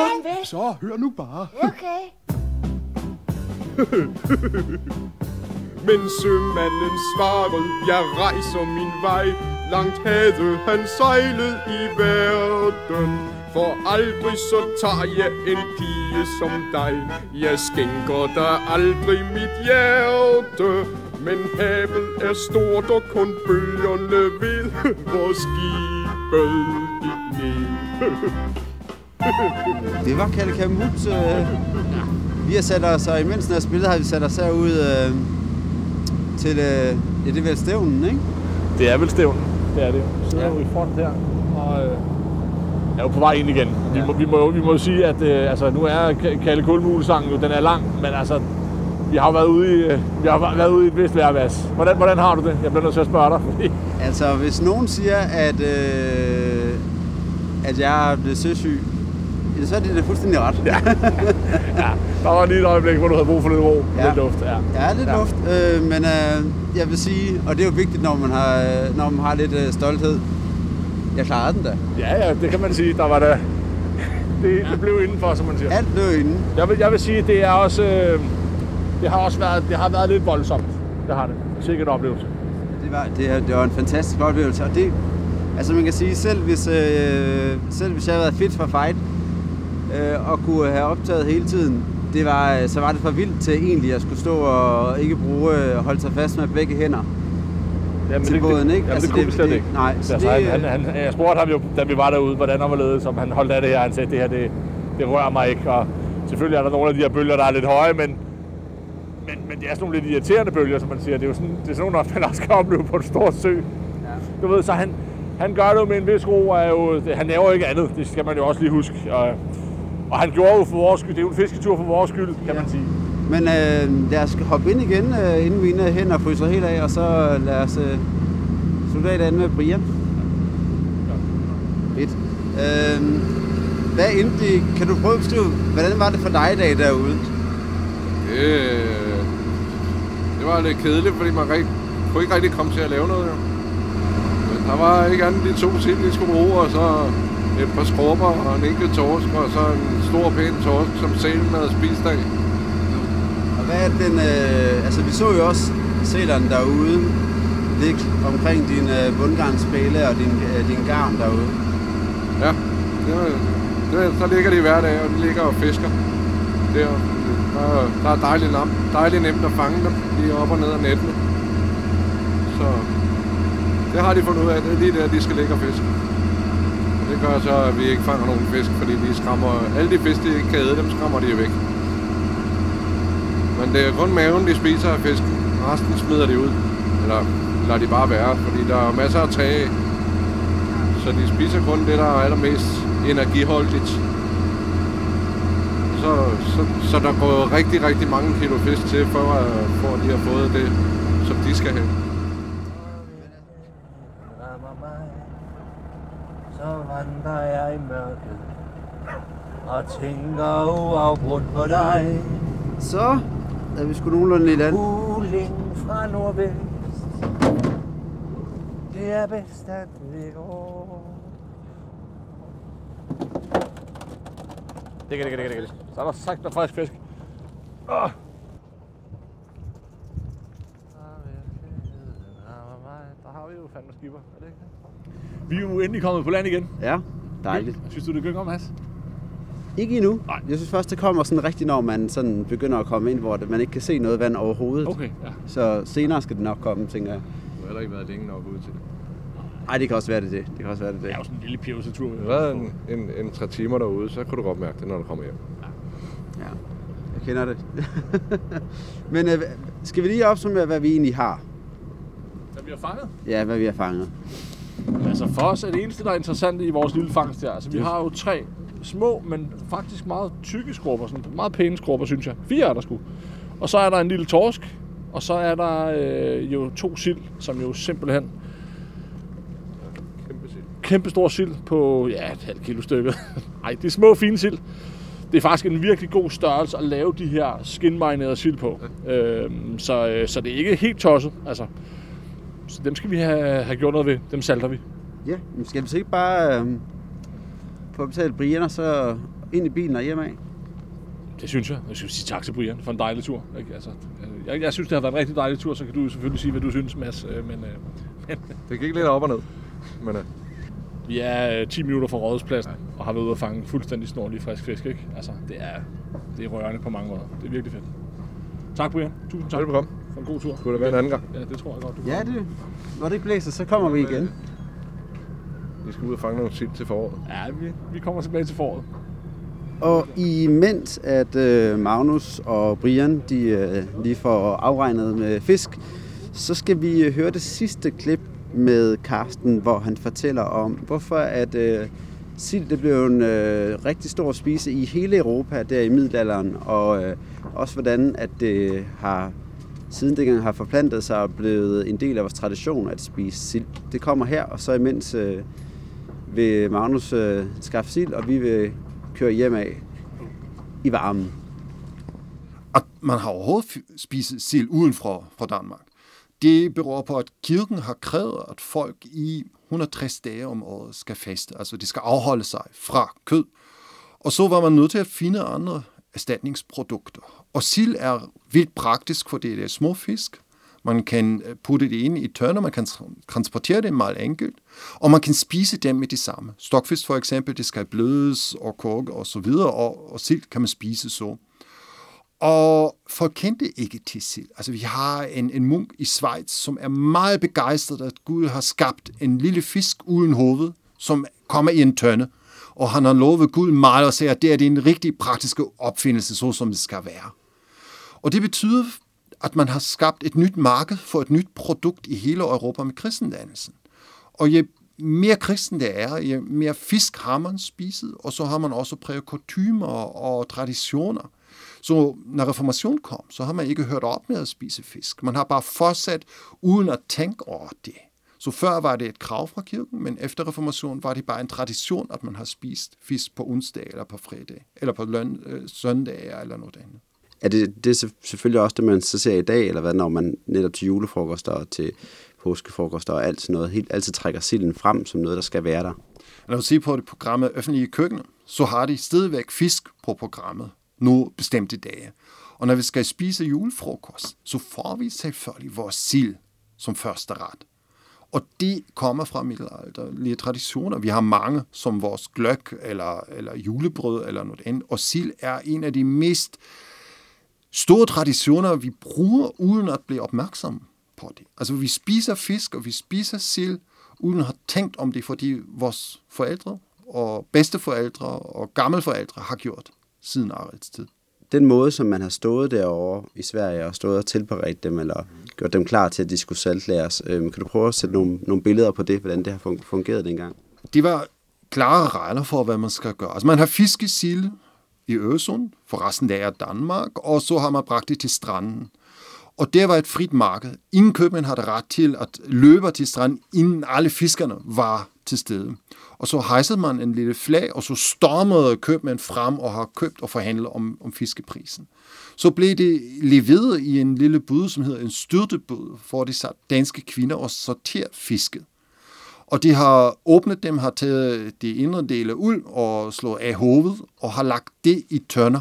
Så hør nu bare Okay. Men sømanden svarede, jeg rejser min vej. Langt havde han sejlet i verden. For aldrig så tager jeg en pige som dig Jeg skænker dig aldrig mit hjerte Men havet er stort og kun bølgerne ved Hvor skibet gik ned Det var Kalle Kamut. Øh, vi har sat os, og imens den har spillet, har vi sat os herud øh, til, øh, ja, det er vel stævnen, ikke? Det er vel stævnen. Det er det. Vi sidder Ja. ja. jo i front her, og øh, er jo på vej ind igen. Vi, må, vi, må, vi må sige, at øh, altså, nu er Ka- Kalle Kulmule-sangen jo, den er lang, men altså, vi har været ude i, øh, vi har været ude i et vist værvas. Hvordan, hvordan har du det? Jeg bliver nødt til at spørge dig, fordi Altså, hvis nogen siger, at, øh, at jeg er blevet søsyg, ja, så er det da fuldstændig ret. Ja, ja, der var lige et øjeblik, hvor du havde brug for lidt ro, Ja. lidt luft. Ja. ja lidt Ja. luft. Øh, men øh, jeg vil sige, og det er jo vigtigt, når man har, når man har lidt øh, stolthed. Jeg klarede den da. ja, ja, det kan man sige. Der var da, det, det blev indenfor, som man siger. Alt blev inde. Jeg vil, jeg vil sige, det er også, øh, det har også været, det har været lidt voldsomt. Det har det. Sikkert oplevelse. Det var, det, er- det var en fantastisk oplevelse, og det, altså man kan sige, selv hvis, øh, selv hvis jeg havde været fit for fight, øh, og kunne have optaget hele tiden, det var, øh, så var det for vildt til egentlig at skulle stå og ikke bruge, øh, holde sig fast med begge hænder. Jamen, Til båden, ikke? Jamen, Altså, det kunne det- vi slet det- ikke. nej, så altså, det- han, han, han, jeg spurgte ham jo, da vi var derude, hvordan han var ledet, som han holdt af det her. Han sagde, det her, det, det rører mig ikke. Og selvfølgelig er der nogle af de her bølger, der er lidt høje, men, men, men det er sådan nogle lidt irriterende bølger, som man siger. Det er jo sådan, det er sådan nogle, man også kan opleve på en stor sø. Ja. Du ved, så han, han gør det jo med en vis ro, og er jo, det, han laver jo ikke andet. Det skal man jo også lige huske. Og, og han gjorde jo for vores skyld. Det er jo en fisketur for vores skyld, kan man sige. Men øh, lad os hoppe ind igen, øh, inden mine hænder fryser helt af, og så lad os øh, slutte af derinde med Brian. Fedt. Øh, hvad endte det? Kan du prøve at beskrive, hvordan var det for dig i dag derude? Det, det var lidt kedeligt, fordi man rigt, kunne ikke rigtig komme til at lave noget. Jo. Men der var ikke andet de to sild, de skulle bruge, og så et par skrubber og en enkelt torsk, og så en stor pæn torsk, som sælen havde spist af. Og hvad er den, øh, altså vi så jo også sælerne derude ligge omkring din øh, bundgarnspæle og din, øh, din garn derude. Ja, det det, så ligger de hver dag, og de ligger og fisker. Der, der, der er dejligt, nemt, dejligt nemt at fange dem. De er op og ned af nettene. Så det har de fundet ud af. Det er lige der, de skal ligge og fiske. Det gør så, at vi ikke fanger nogen fisk, fordi de skræmmer... Alle de fisk, de ikke kan æde, dem skræmmer de væk. Men det er kun maven, de spiser af fisken. Resten smider de ud. Eller lader de bare være, fordi der er masser af tage af. Så de spiser kun det, der er allermest energiholdigt. Så, så, så der går rigtig, rigtig mange kilo fisk til, for, at, for at de har fået det, som de skal have. rammer mig, så vandrer jeg i mørket og tænker uafbrudt på dig. Så er vi sgu nogenlunde i land. Uling fra nordvest, det er bedst at vi går. Det kan det, kan det, kan det. Så er der sagt der frisk fisk. Oh. Der har vi jo fandme skipper, er det ikke det? Vi er jo endelig kommet på land igen. Ja, dejligt. Synes du, det gynger, Mads? Ikke endnu. Nej. Jeg synes først, det kommer sådan rigtigt, når man sådan begynder at komme ind, hvor det- man ikke kan se noget vand overhovedet. Okay, ja. Så senere skal det nok komme, tænker jeg. Du har heller ikke været længe nok ud til det. Ej, det kan også være det det. Det kan også være det Det er jo sådan en lille pjevsetur. Det har været en, en, en tre timer derude, så kunne du godt mærke det, når du kommer hjem. Ja, jeg kender det. Men øh, skal vi lige opsummere, hvad vi egentlig har? Hvad vi har fanget? Ja, hvad vi har fanget. Altså for os er det eneste, der er interessant i vores lille fangst her. Altså vi har jo tre små, men faktisk meget tykke skrubber. Sådan meget pæne skrubber, synes jeg. Fire er der sgu. Og så er der en lille torsk. Og så er der øh, jo to sild, som jo simpelthen Kæmpe kæmpe stor sild på ja, et halvt kilo stykket. Nej, det er små fine sild. Det er faktisk en virkelig god størrelse at lave de her skinmarinerede sild på. Øhm, så, øh, så det er ikke helt tosset. Altså, så dem skal vi have, have gjort noget ved. Dem salter vi. Ja, men skal vi så ikke bare øh, få betalt Brian og så ind i bilen og hjem af? Det synes jeg. Jeg synes, sige tak til Brian for en dejlig tur. Ikke? Altså, øh, jeg, jeg synes, det har været en rigtig dejlig tur, så kan du selvfølgelig sige, hvad du synes, Mads. Øh, Men, øh, men Det gik lidt op og ned. Men uh, Vi er øh, 10 minutter fra rådhuspladsen og har været ude og fange fuldstændig snorlig frisk fisk. Ikke? Altså, det er, det er rørende på mange måder. Det er virkelig fedt. Tak, Brian. Tusind tak. Velbekomme. For en god tur. Kunne det være en anden gang? Ja, det tror jeg godt, du Ja, det, når det ikke blæser, så kommer vi igen. Vi skal ud og fange nogle sild til foråret. Ja, vi, vi kommer tilbage til foråret. Og imens at øh, Magnus og Brian de, øh, lige får afregnet med fisk, så skal vi øh, høre det sidste klip med Karsten, hvor han fortæller om, hvorfor at øh, sild det blev en øh, rigtig stor spise i hele Europa der i middelalderen, og øh, også hvordan at det har siden dengang har forplantet sig og blevet en del af vores tradition at spise sild. Det kommer her, og så imens øh, vil Magnus øh, skaffe sild, og vi vil køre hjem af i varmen. At man har overhovedet spist sild uden fra, fra Danmark, det beror på, at kirken har krævet, at folk i 160 dage om året skal faste. Altså de skal afholde sig fra kød. Og så var man nødt til at finde andre erstatningsprodukter. Og sild er vildt praktisk, fordi det er små fisk. Man kan øh, putte det ind i tørner, man kan transportere det meget enkelt, og man kan spise dem med det samme. Stokfisk for eksempel, det skal blødes og koge og så videre, og, og sild kan man spise så. Og folk kendte ikke til sild. Altså, vi har en, en munk i Schweiz, som er meget begejstret, at Gud har skabt en lille fisk uden hoved, som kommer i en tønde. Og han har lovet Gud meget og siger, at det er en rigtig praktisk opfindelse, så som det skal være. Og det betyder, at man har skabt et nyt marked for et nyt produkt i hele Europa med kristendannelsen. Og jo mere kristen det er, jo mere fisk har man spiset, og så har man også præget kostymer og traditioner. Så når reformation kom, så har man ikke hørt op med at spise fisk. Man har bare fortsat uden at tænke over det. Så før var det et krav fra kirken, men efter reformation var det bare en tradition, at man har spist fisk på onsdag eller på fredag, eller på løn, øh, søndag eller noget andet. Er det, det er selvfølgelig også det, man så ser i dag, eller hvad, når man netop til julefrokoster og til påskefrokoster og alt sådan noget, helt altid trækker silden frem som noget, der skal være der. Når du ser på det programmet Offentlige Køkkener, så har de stadigvæk fisk på programmet nu bestemte dage. Og når vi skal spise julefrokost, så får vi selvfølgelig vores sild som første ret. Og det kommer fra middelalderlige traditioner. Vi har mange som vores gløk eller, eller julebrød eller noget andet. Og sild er en af de mest store traditioner, vi bruger uden at blive opmærksom på det. Altså vi spiser fisk, og vi spiser sild, uden at have tænkt om det, fordi vores forældre og bedsteforældre og gammelforældre har gjort siden Arets tid. Den måde, som man har stået derovre i Sverige og stået og tilberedt dem, eller gjort dem klar til, at de skulle saltlæres, øh, kan du prøve at sætte nogle, nogle billeder på det, hvordan det har fun- fungeret dengang? Det var klare regler for, hvad man skal gøre. Altså man har fiskesild i Øresund, for resten der er Danmark, og så har man bragt det til stranden. Og det var et frit marked. Ingen købmænd havde ret til at løbe til stranden, inden alle fiskerne var til stede. Og så hejsede man en lille flag, og så stormede købmænd frem og har købt og forhandlet om, om fiskeprisen. Så blev det leveret i en lille bud, som hedder en styrtebud, hvor de satte danske kvinder og sorterede fisket. Og de har åbnet dem, har taget de indre dele ud og slået af hovedet, og har lagt det i tønder,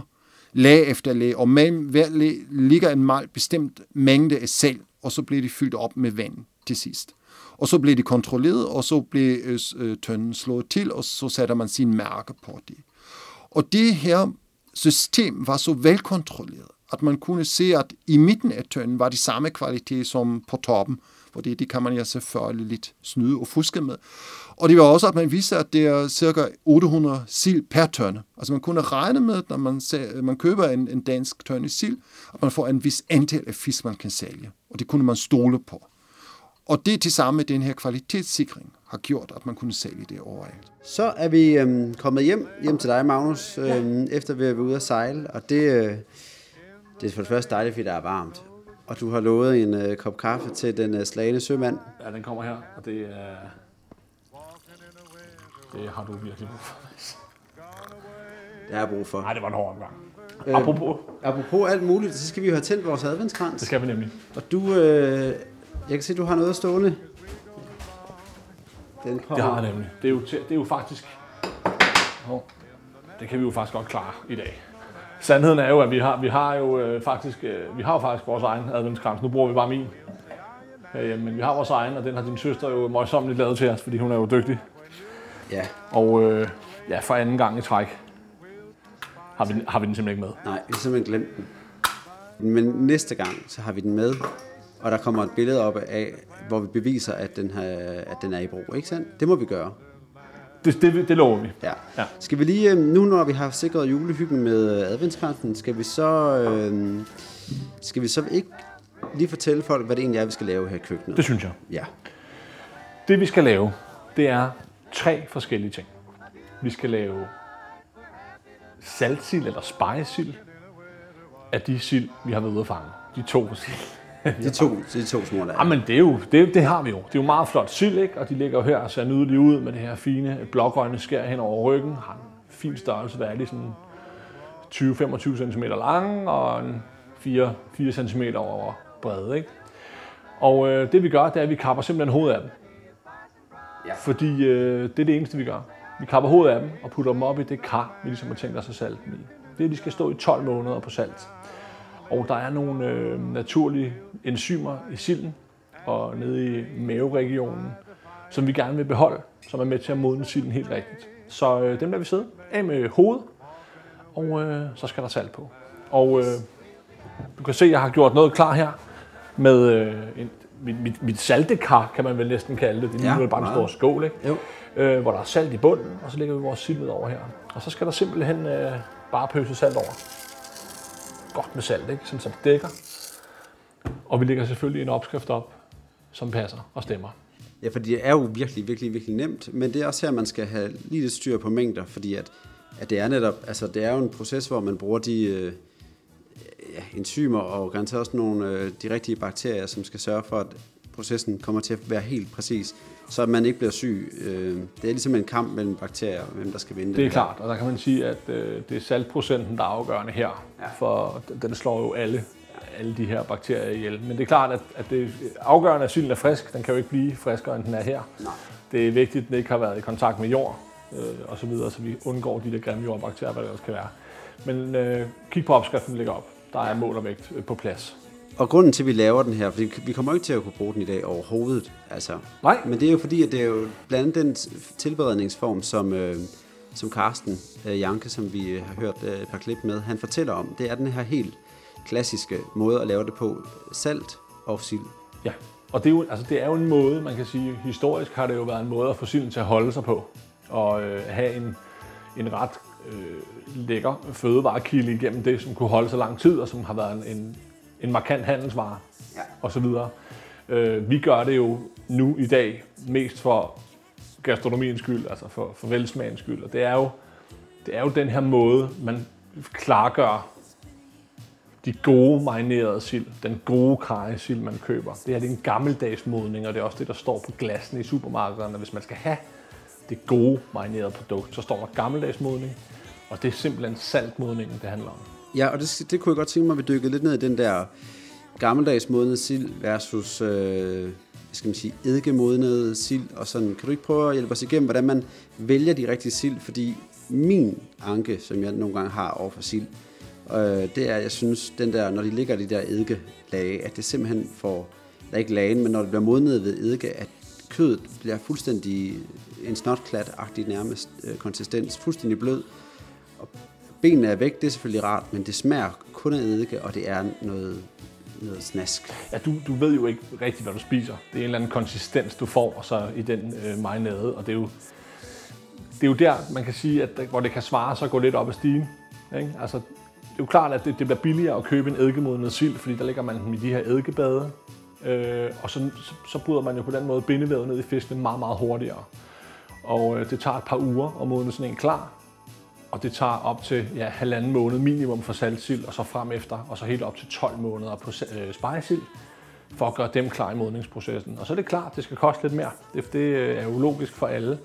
lag efter lag, og mellem hver lag ligger en meget bestemt mængde af salt, og så bliver de fyldt op med vand til sidst. Og så bliver de kontrolleret, og så bliver øh, øh, tønden slået til, og så sætter man sin mærke på det. Og det her system var så velkontrolleret, at man kunne se, at i midten af tønden var de samme kvalitet som på toppen, fordi det kan man ja selvfølgelig lidt snyde og fuske med. Og det var også, at man viste, at det er cirka 800 sild per tønde. Altså man kunne regne med, når man, man køber en, en dansk tønde sild, at man får en vis antal af fisk, man kan sælge. Og det kunne man stole på. Og det til sammen med den her kvalitetssikring har gjort, at man kunne sælge det overalt. Så er vi øhm, kommet hjem, hjem til dig, Magnus, øhm, efter vi har været ude at sejle. Og det, øh, det er for det første dejligt, fordi der er varmt. Og du har lovet en øh, kop kaffe til den øh, slagende sømand. Ja, den kommer her, og det er... Det har du virkelig brug for. Det har jeg brug for. Nej, det var en hård omgang. Øh, Apropos, Apropos alt muligt, så skal vi jo have tændt vores adventskrans. det skal vi nemlig. Og du, øh, jeg kan se, du har noget stående. Den Det kommer. har jeg nemlig. Det er jo, det er jo faktisk... Oh, det kan vi jo faktisk godt klare i dag. Sandheden er jo, at vi har, vi har jo øh, faktisk, øh, vi har jo faktisk vores egen adventskrans. Nu bruger vi bare min. Øh, men vi har vores egen, og den har din søster jo møjsommeligt lavet til os, fordi hun er jo dygtig. Ja, Og øh, ja, for anden gang i træk har vi, har vi den simpelthen ikke med. nej, vi har simpelthen glemt den. Men næste gang, så har vi den med, og der kommer et billede op af, hvor vi beviser, at den, har, at den er i brug, ikke sandt? Det må vi gøre. Det, det, det lover vi. Ja. Ja. Skal vi lige, øh, nu når vi har sikret julehyggen med øh, adventskransen, skal vi så, øh, skal vi så ikke lige fortælle folk, hvad det egentlig er, vi skal lave her i køkkenet? Det synes jeg. Ja. Det vi skal lave, det er tre forskellige ting. Vi skal lave saltsild eller spejesild af de sild, vi har været ude at fange. De to sild. De to, de to små der. Jamen, det, er jo, det, det har vi jo. Det er jo meget flot sild, ikke? Og de ligger jo her og ser nydelige ud med det her fine blågrønne skær hen over ryggen. Har en fin størrelse, hvad er det, sådan 20-25 cm lang og en 4, 4 cm over bredde, ikke? Og øh, det vi gør, det er, at vi kapper simpelthen hovedet af dem. Ja. Fordi øh, det er det eneste, vi gør. Vi kapper hovedet af dem og putter dem op i det kar, vi ligesom har tænkt os at salte dem i. Det er, at de skal stå i 12 måneder på salt. Og der er nogle øh, naturlige enzymer i silden og nede i maveregionen, som vi gerne vil beholde, som er med til at modne silden helt rigtigt. Så øh, dem lader vi sidde af med hovedet, og øh, så skal der salt på. Og øh, du kan se, at jeg har gjort noget klar her med øh, en, mit, mit, mit saltekar, kan man vel næsten kalde det. Det Ja, er ja, bare en stor skål, ikke? Jo. Øh, hvor der er salt i bunden, og så lægger vi vores sild over her. Og så skal der simpelthen øh, bare pøse salt over. Godt med salt, ikke? Sådan så det dækker. Og vi lægger selvfølgelig en opskrift op, som passer og stemmer. Ja, for det er jo virkelig, virkelig, virkelig nemt, men det er også her, man skal have lige lidt styr på mængder, fordi at, at det er netop, altså det er jo en proces, hvor man bruger de øh, ja, enzymer og garanteret også nogle øh, de rigtige bakterier, som skal sørge for, at processen kommer til at være helt præcis, så man ikke bliver syg. Øh, det er ligesom en kamp mellem bakterier, hvem der skal vinde. Det er klart, og der kan man sige, at øh, det er saltprocenten, der er afgørende her, ja. for den- slår jo alle, alle de her bakterier ihjel. Men det er klart, at, at det er afgørende, at silden er frisk. Den kan jo ikke blive friskere, end den er her. Nej. Det er vigtigt, at den ikke har været i kontakt med jord, øh, og så videre, så vi undgår de der grimme jordbakterier, hvad det også kan være. Men øh, kig på opskriften, ligger op. Der er mål og vægt øh, på plads. Og grunden til, at vi laver den her, fordi vi kommer ikke til at kunne bruge den i dag overhovedet. Altså. Nej. Men det er jo fordi, at det er jo blandt andet den tilberedningsform, som, øh, som Carsten øh, Janke, som vi har hørt øh, et par klip med, han fortæller om. Det er den her helt klassiske måde at lave det på. Salt og sild. Ja, og det er, jo, altså det er jo en måde, man kan sige, historisk har det jo været en måde at få silden til at holde sig på. Og øh, have en, en ret øh, lækker fødevarekilde igennem det, som kunne holde så lang tid, og som har været en, en, en markant handelsvare, Ja. og så videre. Øh, vi gør det jo nu i dag mest for gastronomiens skyld, altså for, for velsmagens skyld. Og det er, jo, det er jo den her måde, man klargør de gode marinerede sild, den gode karrysild, man køber. Det her det er en gammeldags modning, og det er også det, der står på glassene i supermarkederne. Hvis man skal have det gode marinerede produkt, så står der gammeldags modning, og det er simpelthen saltmodningen, det handler om. Ja, og det, det kunne jeg godt tænke mig, at vi dykkede lidt ned i den der gammeldags modnede sild versus, øh, hvad skal man sige, eddikemodnede sild. Og sådan, kan du ikke prøve at hjælpe os igennem, hvordan man vælger de rigtige sild? Fordi min anke, som jeg nogle gange har over for sild, øh, det er, at jeg synes, den der, når de ligger i de der eddikelage, at det simpelthen får, der ikke lagen, men når det bliver modnet ved eddike, at kødet bliver fuldstændig en snotklat-agtig nærmest øh, konsistens, fuldstændig blød. Og benene er væk, det er selvfølgelig rart, men det smager kun af eddike, og det er noget, noget snask. Ja, du, du ved jo ikke rigtigt, hvad du spiser. Det er en eller anden konsistens, du får og så i den øh, marinade, og det er jo det er jo der, man kan sige, at hvor det kan svare sig at gå lidt op ad stigen. Ikke? Altså, det er jo klart, at det, det bliver billigere at købe en eddikemodnet sild, fordi der ligger man dem i de her eddikebade, øh, og så, så, så bryder man jo på den måde bindevævet ned i fiskene meget, meget hurtigere. Og øh, det tager et par uger at modne sådan en klar, og det tager op til ja, halvanden måned minimum for saltsild, og så frem efter, og så helt op til 12 måneder på øh, spejesild, for at gøre dem klar i modningsprocessen. Og så er det klart, det skal koste lidt mere. Det, det øh, er jo logisk for alle,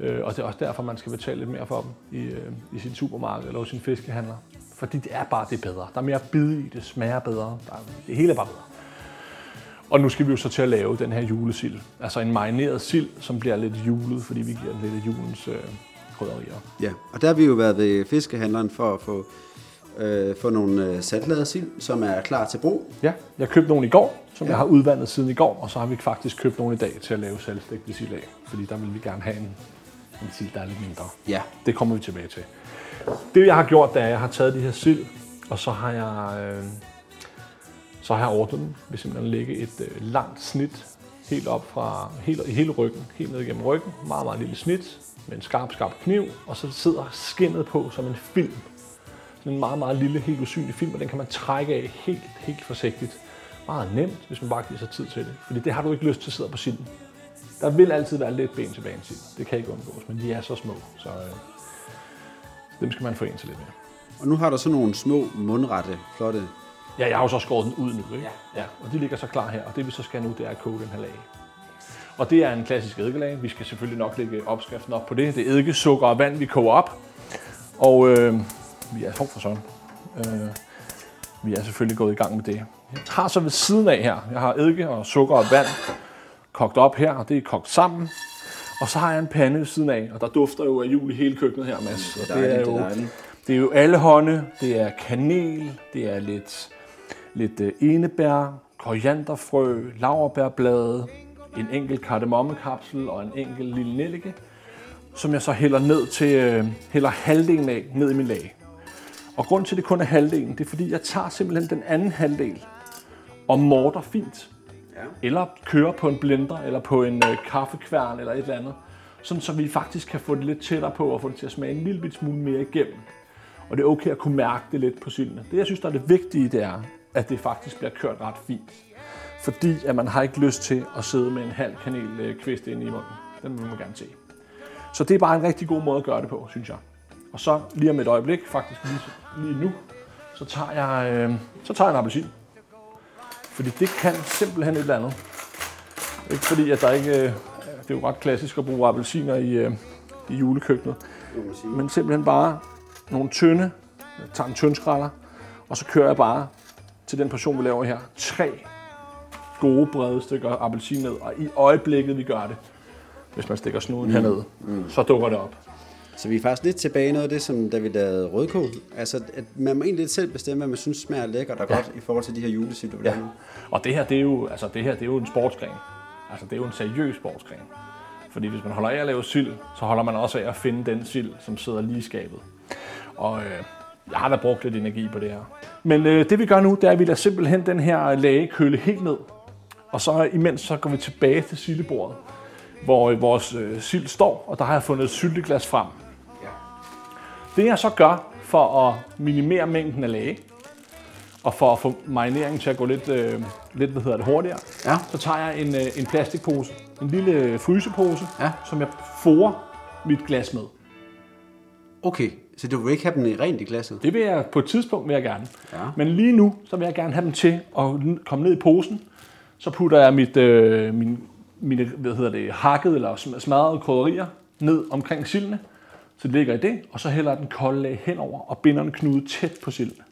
øh, og det er også derfor, man skal betale lidt mere for dem i, øh, i sin supermarked eller hos sin fiskehandler. Fordi det er bare det bedre. Der er mere bid i, det smager bedre. Der er, det hele er bare bedre. Og nu skal vi jo så til at lave den her julesild. Altså en marineret sild, som bliver lidt julet, fordi vi giver den lidt af julens øh, krydderier. Ja, og der har vi jo været ved fiskehandleren for at få, øh, få nogle øh, saltladede sild, som er klar til brug. Ja, jeg købte nogle i går, som Ja. jeg har udvandet siden i går, og så har vi faktisk købt nogle i dag til at lave saltstægte sild af, fordi der vil vi gerne have en, en sild, der er lidt mindre. Ja. Det kommer vi tilbage til. Det jeg har gjort, det er, at jeg har taget de her sild, og så har jeg, øh, så har jeg ordnet dem ved simpelthen at lægge et øh, langt snit helt op fra hele, i hele ryggen, helt ned igennem ryggen. Meget, meget lille snit med en skarp, skarp kniv, og så sidder skinnet på som en film. Sådan en meget, meget lille, helt usynlig film, og den kan man trække af helt, helt forsigtigt. Meget nemt, hvis man bare giver sig tid til det. Fordi det har du ikke lyst til at sidde på silden. Der vil altid være lidt ben tilbage en sild. Det kan ikke undgås, men de er så små, så øh, dem skal man få ind til lidt mere. Og nu har du sådan nogle små, mundrette, flotte... Ja, jeg har jo så skåret den ud nu, ikke? Ja. ja. Og de ligger så klar her, og det vi så skal nu, det er at koge den her lag. Og det er en klassisk eddikelag. Vi skal selvfølgelig nok lægge opskriften op på det. Det er eddike, sukker og vand, vi koger op. Og øh, vi er for sådan. Øh, vi er selvfølgelig gået i gang med det. Jeg har så ved siden af her, jeg har eddike og sukker og vand kogt op her, og det er kogt sammen. Og så har jeg en pande ved siden af, og der dufter jo af jul i hele køkkenet her, Mads. Og det, er jo, det er jo alle hånde, det er kanel, det er lidt, lidt øh, enebær, korianderfrø, laurbærblade, en enkelt kardemommekapsel og en enkelt lille nellike, som jeg så hælder ned til, øh, hælder halvdelen af ned i min lag. Og grund til, at det kun er halvdelen, det er fordi, jeg tager simpelthen den anden halvdel og morter fint. Ja. Eller kører på en blender, eller på en øh, kaffekværn, eller et eller andet. Sådan, så vi faktisk kan få det lidt tættere på, og få det til at smage en lille smule mere igennem. Og det er okay at kunne mærke det lidt på sildene. Det, jeg synes, der er det vigtige, det er, at det faktisk bliver kørt ret fint. Fordi at man har ikke lyst til at sidde med en halv kanelkvist inde i munden. Den vil man gerne se. Så det er bare en rigtig god måde at gøre det på, synes jeg. Og så lige om et øjeblik, faktisk lige, lige nu, så tager jeg, øh, så tager jeg en appelsin. Fordi det kan simpelthen et eller andet. Ikke fordi, at der ikke... Øh, det er jo ret klassisk at bruge appelsiner i, øh, i julekøkkenet. Men simpelthen bare nogle tynde, jeg tager en tyndskræller, og så kører jeg bare til den portion, vi laver her, tre gode brede stykker appelsin ned. Og i øjeblikket, vi gør det, hvis man stikker snuden mm. hernede, mm. så dukker det op. Så vi er faktisk lidt tilbage i noget af det, som da vi lavede rødkål. Altså, at man må egentlig lidt selv bestemme, hvad man synes smager lækkert og Ja. godt i forhold til de her vil Ja. Og det her, det er jo, altså det her, det er jo en sportsgren. Altså det er jo en seriøs sportsgren. Fordi hvis man holder af at lave sild, så holder man også af at finde den sild, som sidder lige i skabet. Og øh, jeg har da brugt lidt energi på det her. Men øh, det vi gør nu, det er, at vi lader simpelthen den her lage køle helt ned. Og så imens så går vi tilbage til sildebordet, hvor øh, vores øh, sild står, og der har jeg fundet et sylteglas frem. Det jeg så gør for at minimere mængden af lage, og for at få marineringen til at gå lidt, øh, lidt hvad hedder det, hurtigere, Ja. så tager jeg en, øh, en plastikpose, en lille frysepose, Ja. som jeg forer mit glas med. Okay, så du vil ikke have dem i rent i glasset? Det vil jeg på et tidspunkt vil jeg gerne. Ja. Men lige nu, så vil jeg gerne have dem til at komme ned i posen. Så putter jeg mit, øh, min, mine hvad hedder det, hakket eller sm- smadrede krydderier ned omkring sildene. Så det ligger i det, og så hælder den kolde lag henover og binder en knude tæt på sildene.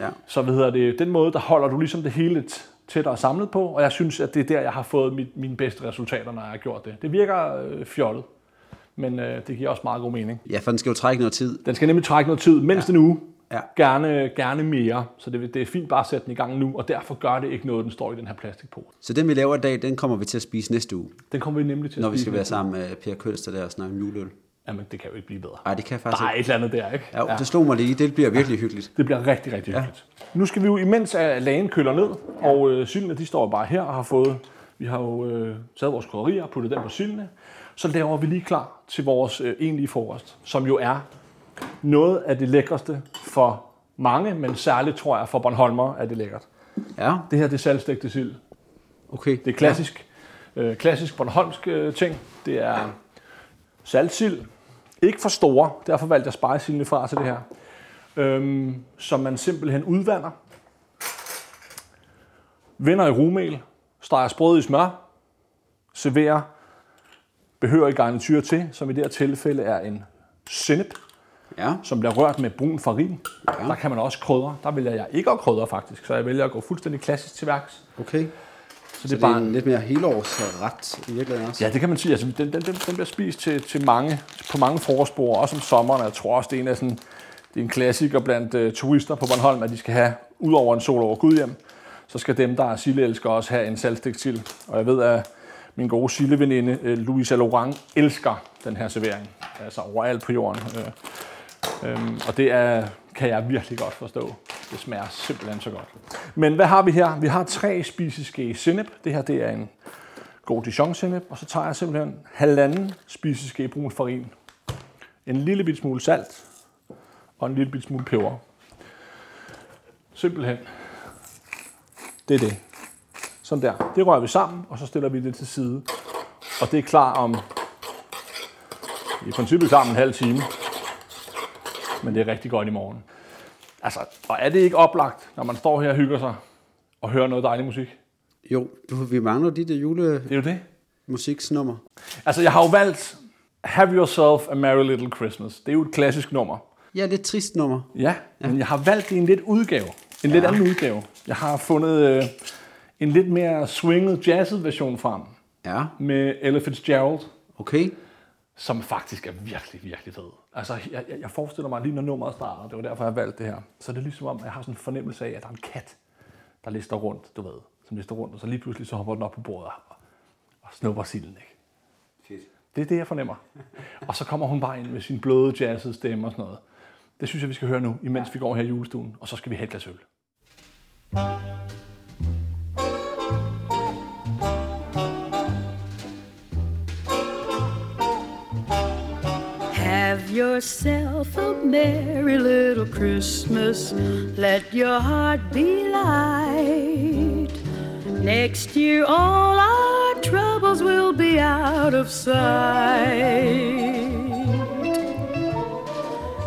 Ja. Så hvad hedder det, den måde, der holder du ligesom det hele lidt tættere samlet på, og jeg synes, at det er der, jeg har fået mit, mine bedste resultater, når jeg har gjort det. Det virker øh, fjollet, men øh, det giver også meget god mening. Ja, for den skal jo trække noget tid. Den skal nemlig trække noget tid, mindst ja. en uge. Ja. Gerne, gerne mere, så det, det er fint bare at sætte den i gang nu, og derfor gør det ikke noget, den står i den her plastikpose. Så den vi laver i dag, den kommer vi til at spise næste uge, Den kommer vi nemlig til at når vi spise skal være næste uge. sammen med Per Kølster der og snakke om juleøl. Jamen, det kan jo ikke blive bedre. Nej, det kan Der faktisk er ikke. et eller andet der, ikke? Ja, det slog mig lige. Det bliver virkelig hyggeligt. Det bliver rigtig, rigtig hyggeligt. Nu skal vi jo, imens at lagen køler ned, og øh, sildene de står bare her og har fået, vi har jo øh, taget vores krydderier og puttet dem på sildene, så laver vi lige klar til vores øh, egentlige frokost, som jo er noget af det lækreste for mange, men særligt tror jeg for Bornholmer er det lækkert. Ja, Det her det er salgstegte sild. okay. Det er klassisk, øh, klassisk Bornholmsk øh, ting. Det er saltsild. Ikke for store, derfor valgte jeg spejsildene fra til det her. Øhm, som man simpelthen udvander. Vender i rumel. Streger sprød i smør. Serverer behørig garnityr til, som i det her tilfælde er en sennep, Ja, som bliver rørt med brun farin. Ja. Der kan man også krydre. Der vælger jeg ikke at krydre faktisk, så jeg vælger at gå fuldstændig klassisk til værks. okay. Så, Så det er en lidt mere helårsret i virkeligheden også. Ja, det kan man sige. Altså, den, den, den, den bliver spist til, til mange, på mange frokostbord, også om sommeren. Jeg tror også, det er en, af sådan, det er en klassiker blandt uh, turister på Bornholm, at de skal have, ud over en sol over Gudhjem, så skal dem, der er sildeelskere, også have en salgstegt sild. Og jeg ved, at min gode sildeveninde øh, Louisa Laurent elsker den her servering. Altså overalt på jorden. Øh, øhm, og det er, kan jeg virkelig godt forstå. Det smager simpelthen så godt. Men hvad har vi her? Vi har tre spiseske sennep. Det her det er en god Dijon sennep. Og så tager jeg simpelthen halvanden spiseske brun farin. En lille bit smule salt. Og en lille bit smule peber. Simpelthen. Det er det. Sådan der. Det rører vi sammen, og så stiller vi det til side. Og det er klar om i princippet klar om en halv time. Men det er rigtig godt i morgen. Altså, og er det ikke oplagt, når man står her og hygger sig og hører noget dejlig musik? Jo, du, vi mangler de der Det er jo det. julemusiksnummer. Altså, jeg har jo valgt Have Yourself a Merry Little Christmas. Det er jo et klassisk nummer. Ja, lidt trist nummer. Ja, ja. men jeg har valgt det en lidt udgave. En lidt anden udgave. Jeg har fundet øh, en lidt mere swinget, jazzet version frem Ja, med Ella Fitzgerald, okay. som faktisk er virkelig, virkelig fed. Altså, jeg, jeg- jeg forestiller mig lige, når nummeret starter, det var derfor, jeg valgte det her. Så er det ligesom om, jeg har sådan en fornemmelse af, at der er en kat, der lister rundt, du ved, som lister rundt, og så lige pludselig så hopper den op på bordet og, og snupper silden, ikke? Fedt. Det er det, jeg fornemmer. Og så kommer hun bare ind med sin bløde jazzede stemme og sådan noget. Det synes jeg, vi skal høre nu, imens vi går her i julestuen, og så skal vi have et glas øl. Yourself a merry little Christmas. Let your heart be light. Next year, all our troubles will be out of sight.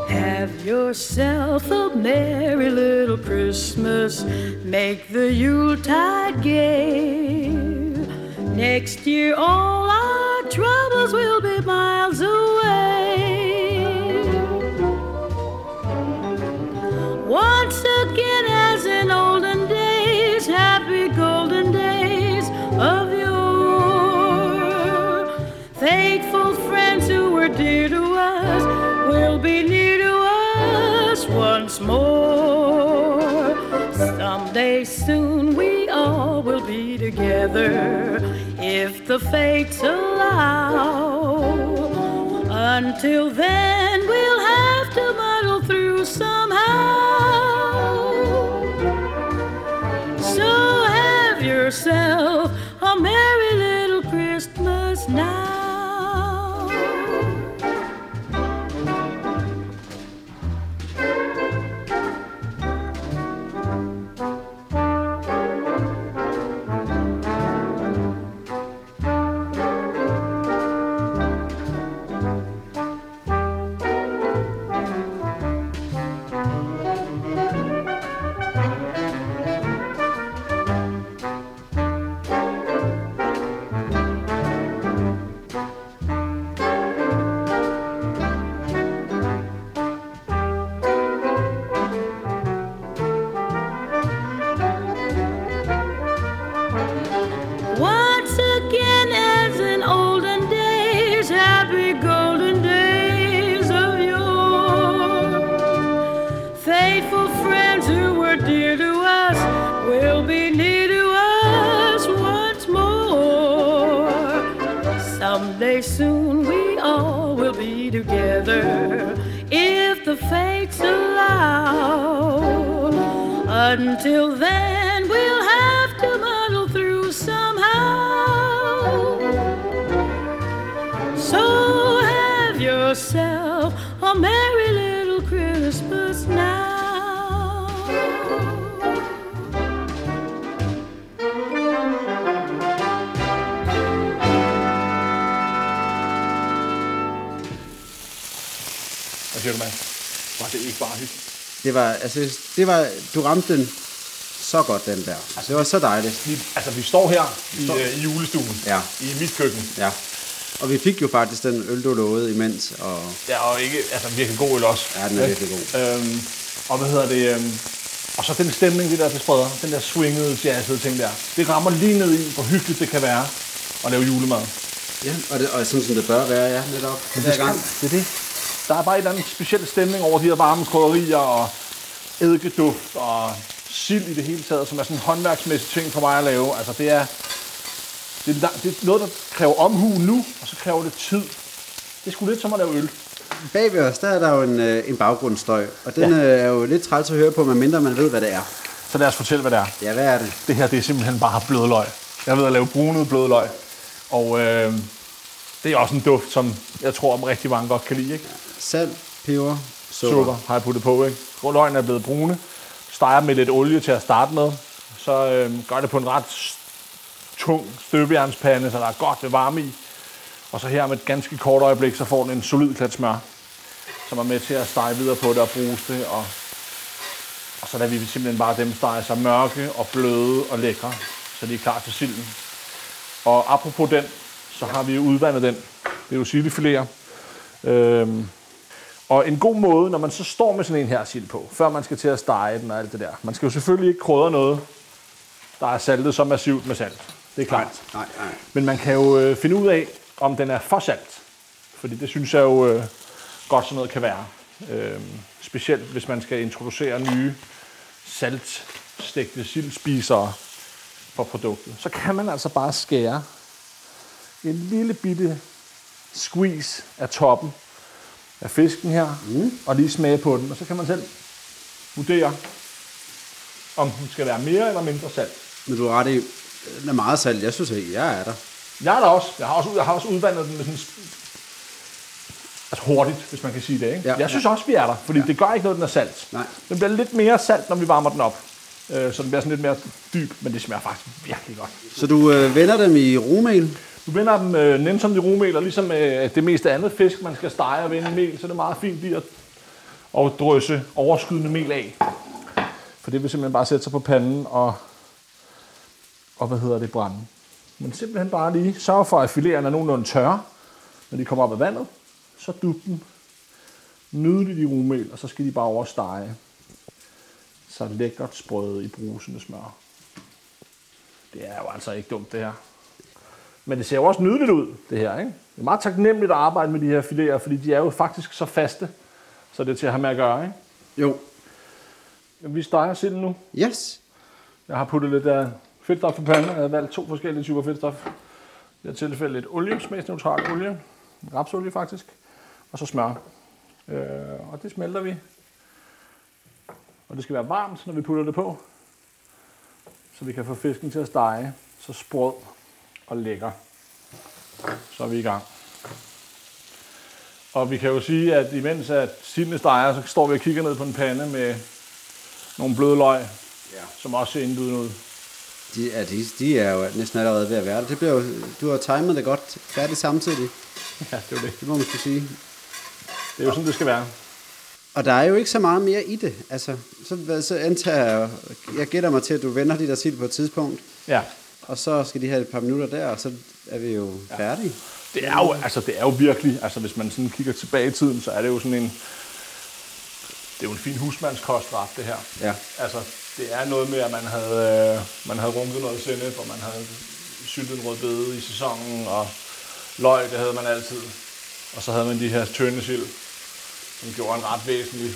Have yourself a merry little Christmas. Make the Yuletide gay. Next year, all our troubles will be miles away. Together if the fates allow. Until then, we'll have to muddle through somehow. So have yourself together if the fates allow. Until then, we'll have to muddle through somehow. So have yourself siger du, mand? Var det ikke bare hyggeligt? Det var, altså, det var, du ramte den så godt, den der. Altså, det var så dejligt. Vi, altså, vi står her i, øh, i julestuen. Ja. I mit køkken. Ja. Og vi fik jo faktisk den øl, du lovede imens, og Ja, og ikke, altså virkelig god øl også. Ja, den er virkelig god. Øhm, og hvad hedder det? Øhm, og så den stemning, det der, det spreder. Den der swingede, jazzede ting der. Det rammer lige ned i, hvor hyggeligt det kan være at lave julemad. ja, og, det, og sådan som det bør være, ja, netop. Hver gang. Det er det. Der er bare en eller anden speciel stemning over de her varme krydderier og eddikeduft og sild i det hele taget, som er sådan en håndværksmæssig ting for mig at lave. Altså det er, Det er, det er noget, der kræver omhu nu, og så kræver det tid. Det sgu lidt som at lave øl. Bag ved os, der er der jo en, øh, en baggrundsstøj, og den ja. er jo lidt træls at høre på, medmindre man ved, hvad det er. Så lad os fortælle, hvad det er. Ja, hvad er det? Det her, det er simpelthen bare blødløg. Jeg ved at lave brunet blødløg. Og øh, det er også en duft, som jeg tror, om rigtig mange godt kan lide. Ikke? Salt, peber, sukker. Sukker har jeg puttet på. Ikke? Løgene er blevet brune. Steger med lidt olie til at starte med. Så øh, gør det på en ret tung støbejernspande, så der er godt ved varme i. Og så her med et ganske kort øjeblik, så får den en solid klat smør, som er med til at stege videre på det og bruges det. Og, og så lader vi simpelthen bare dem stege sig mørke og bløde og lækre, så de er klar til silden. Og apropos den, så har vi udvandet den. Det er jo sildefiléer. Øhm, og en god måde, når man så står med sådan en her sild på, før man skal til at stege den og alt det der. Man skal jo selvfølgelig ikke krydre noget, der er saltet så massivt med salt. Det er klart. Nej, nej. Men man kan jo øh, finde ud af, om den er for salt. Fordi det synes jeg jo øh, godt sådan noget kan være. Øh, specielt hvis man skal introducere nye saltstegte sildspisere for produktet. Så kan man altså bare skære en lille bitte squeeze af toppen af fisken her, mm. og lige smage på den. Og så kan man selv vurdere, om den skal være mere eller mindre salt. Men du har ret i, den er meget salt. Jeg synes ikke, jeg er der. Jeg er der også. Jeg har også, jeg har også udvandet den med sådan altså hurtigt, hvis man kan sige det. Ikke? Ja. jeg synes også, vi er der, fordi ja. det gør ikke noget, den er salt. Nej. Den bliver lidt mere salt, når vi varmer den op. Øh, så den bliver sådan lidt mere dyb, men det smager faktisk virkelig godt. Så du øh, vender dem i rumel. Du vender dem øh, som de rumel, og ligesom øh, det meste andet fisk, man skal stege og vende mel, så er det meget fint lige at, at drysse overskydende mel af. For det vil simpelthen bare sætte sig på panden og, og hvad hedder det, brænde. Men simpelthen bare lige sørg for, at fileterne er nogenlunde tørre, når de kommer op af vandet. Så dub dem nydeligt i rumel, og så skal de bare overstege. Så lækkert sprøde i brusende smør. Det er jo altså ikke dumt, det her. Men det ser jo også nydeligt ud, det her. Ikke? Det er meget taknemmeligt at arbejde med de her fileter, fordi de er jo faktisk så faste, så det er til at have med at gøre. Ikke? Jo. Vi steger silden nu. Yes. Jeg har puttet lidt af fedtstof på panden. Jeg har valgt to forskellige typer fedtstof. I det her tilfælde lidt olie, smagsneutral olie. Rapsolie faktisk. Og så smør. Øh, og det smelter vi. Og det skal være varmt, når vi putter det på. Så vi kan få fisken til at stege. Så sprød og lækker. Så er vi i gang. Og vi kan jo sige, at imens at sildene steger, så står vi og kigger ned på en pande med nogle bløde løg, Ja. som også ser indbydende ud. De, ja, de, de er jo næsten allerede ved at være der. Det bliver jo, du har timet det godt færdigt samtidig. Ja, det er det. Det må man skulle sige. Det er jo sådan, det skal være. Og der er jo ikke så meget mere i det. Altså, så, så antager jeg, jeg gætter mig til, at du vender de der sild på et tidspunkt, Ja. Og så skal de have et par minutter der, og så er vi jo færdige. Det er jo, altså, det er jo virkelig, altså hvis man sådan kigger tilbage i tiden, så er det jo sådan en, det er jo en fin husmandskostret, det her. Ja. Altså, det er noget med, at man havde, øh, man havde runket noget sennep, og man havde syltet en rødbede i sæsonen, og løg, det havde man altid. Og så havde man de her tynde sild, som gjorde en ret væsentlig,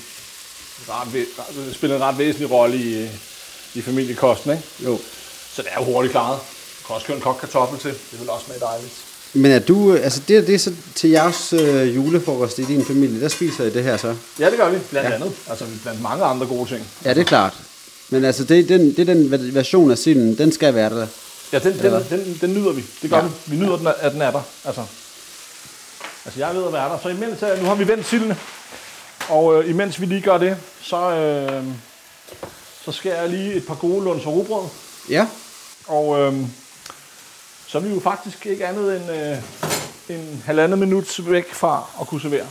ret, ret, spillede en ret væsentlig rolle i, i familiekosten, ikke? Jo. Så det er jo hurtigt klaret. Du kan også køre en kogt kartoffel til. Det vil også smage dejligt. Men er du, altså det, det er så til jeres øh, julefrokost i din familie, der spiser I det her så? Ja, det gør vi, blandt Ja. ja. andet. Altså blandt mange andre gode ting. Ja, det er klart. Men altså, det, den, det er den ver- version af silden, den skal være der. Ja, den, den, den, den nyder vi. Det gør Ja. ja. vi. Vi nyder, den, at den er der. Altså, altså jeg ved at være der. Så imens, øh, nu har vi vendt sildene. Og øh, imens vi lige gør det, så, øh, så skærer jeg lige et par gode lunds rugbrød. Ja, Og øh, så er vi jo faktisk ikke andet end øh, en halvandet minut væk fra at kunne servere.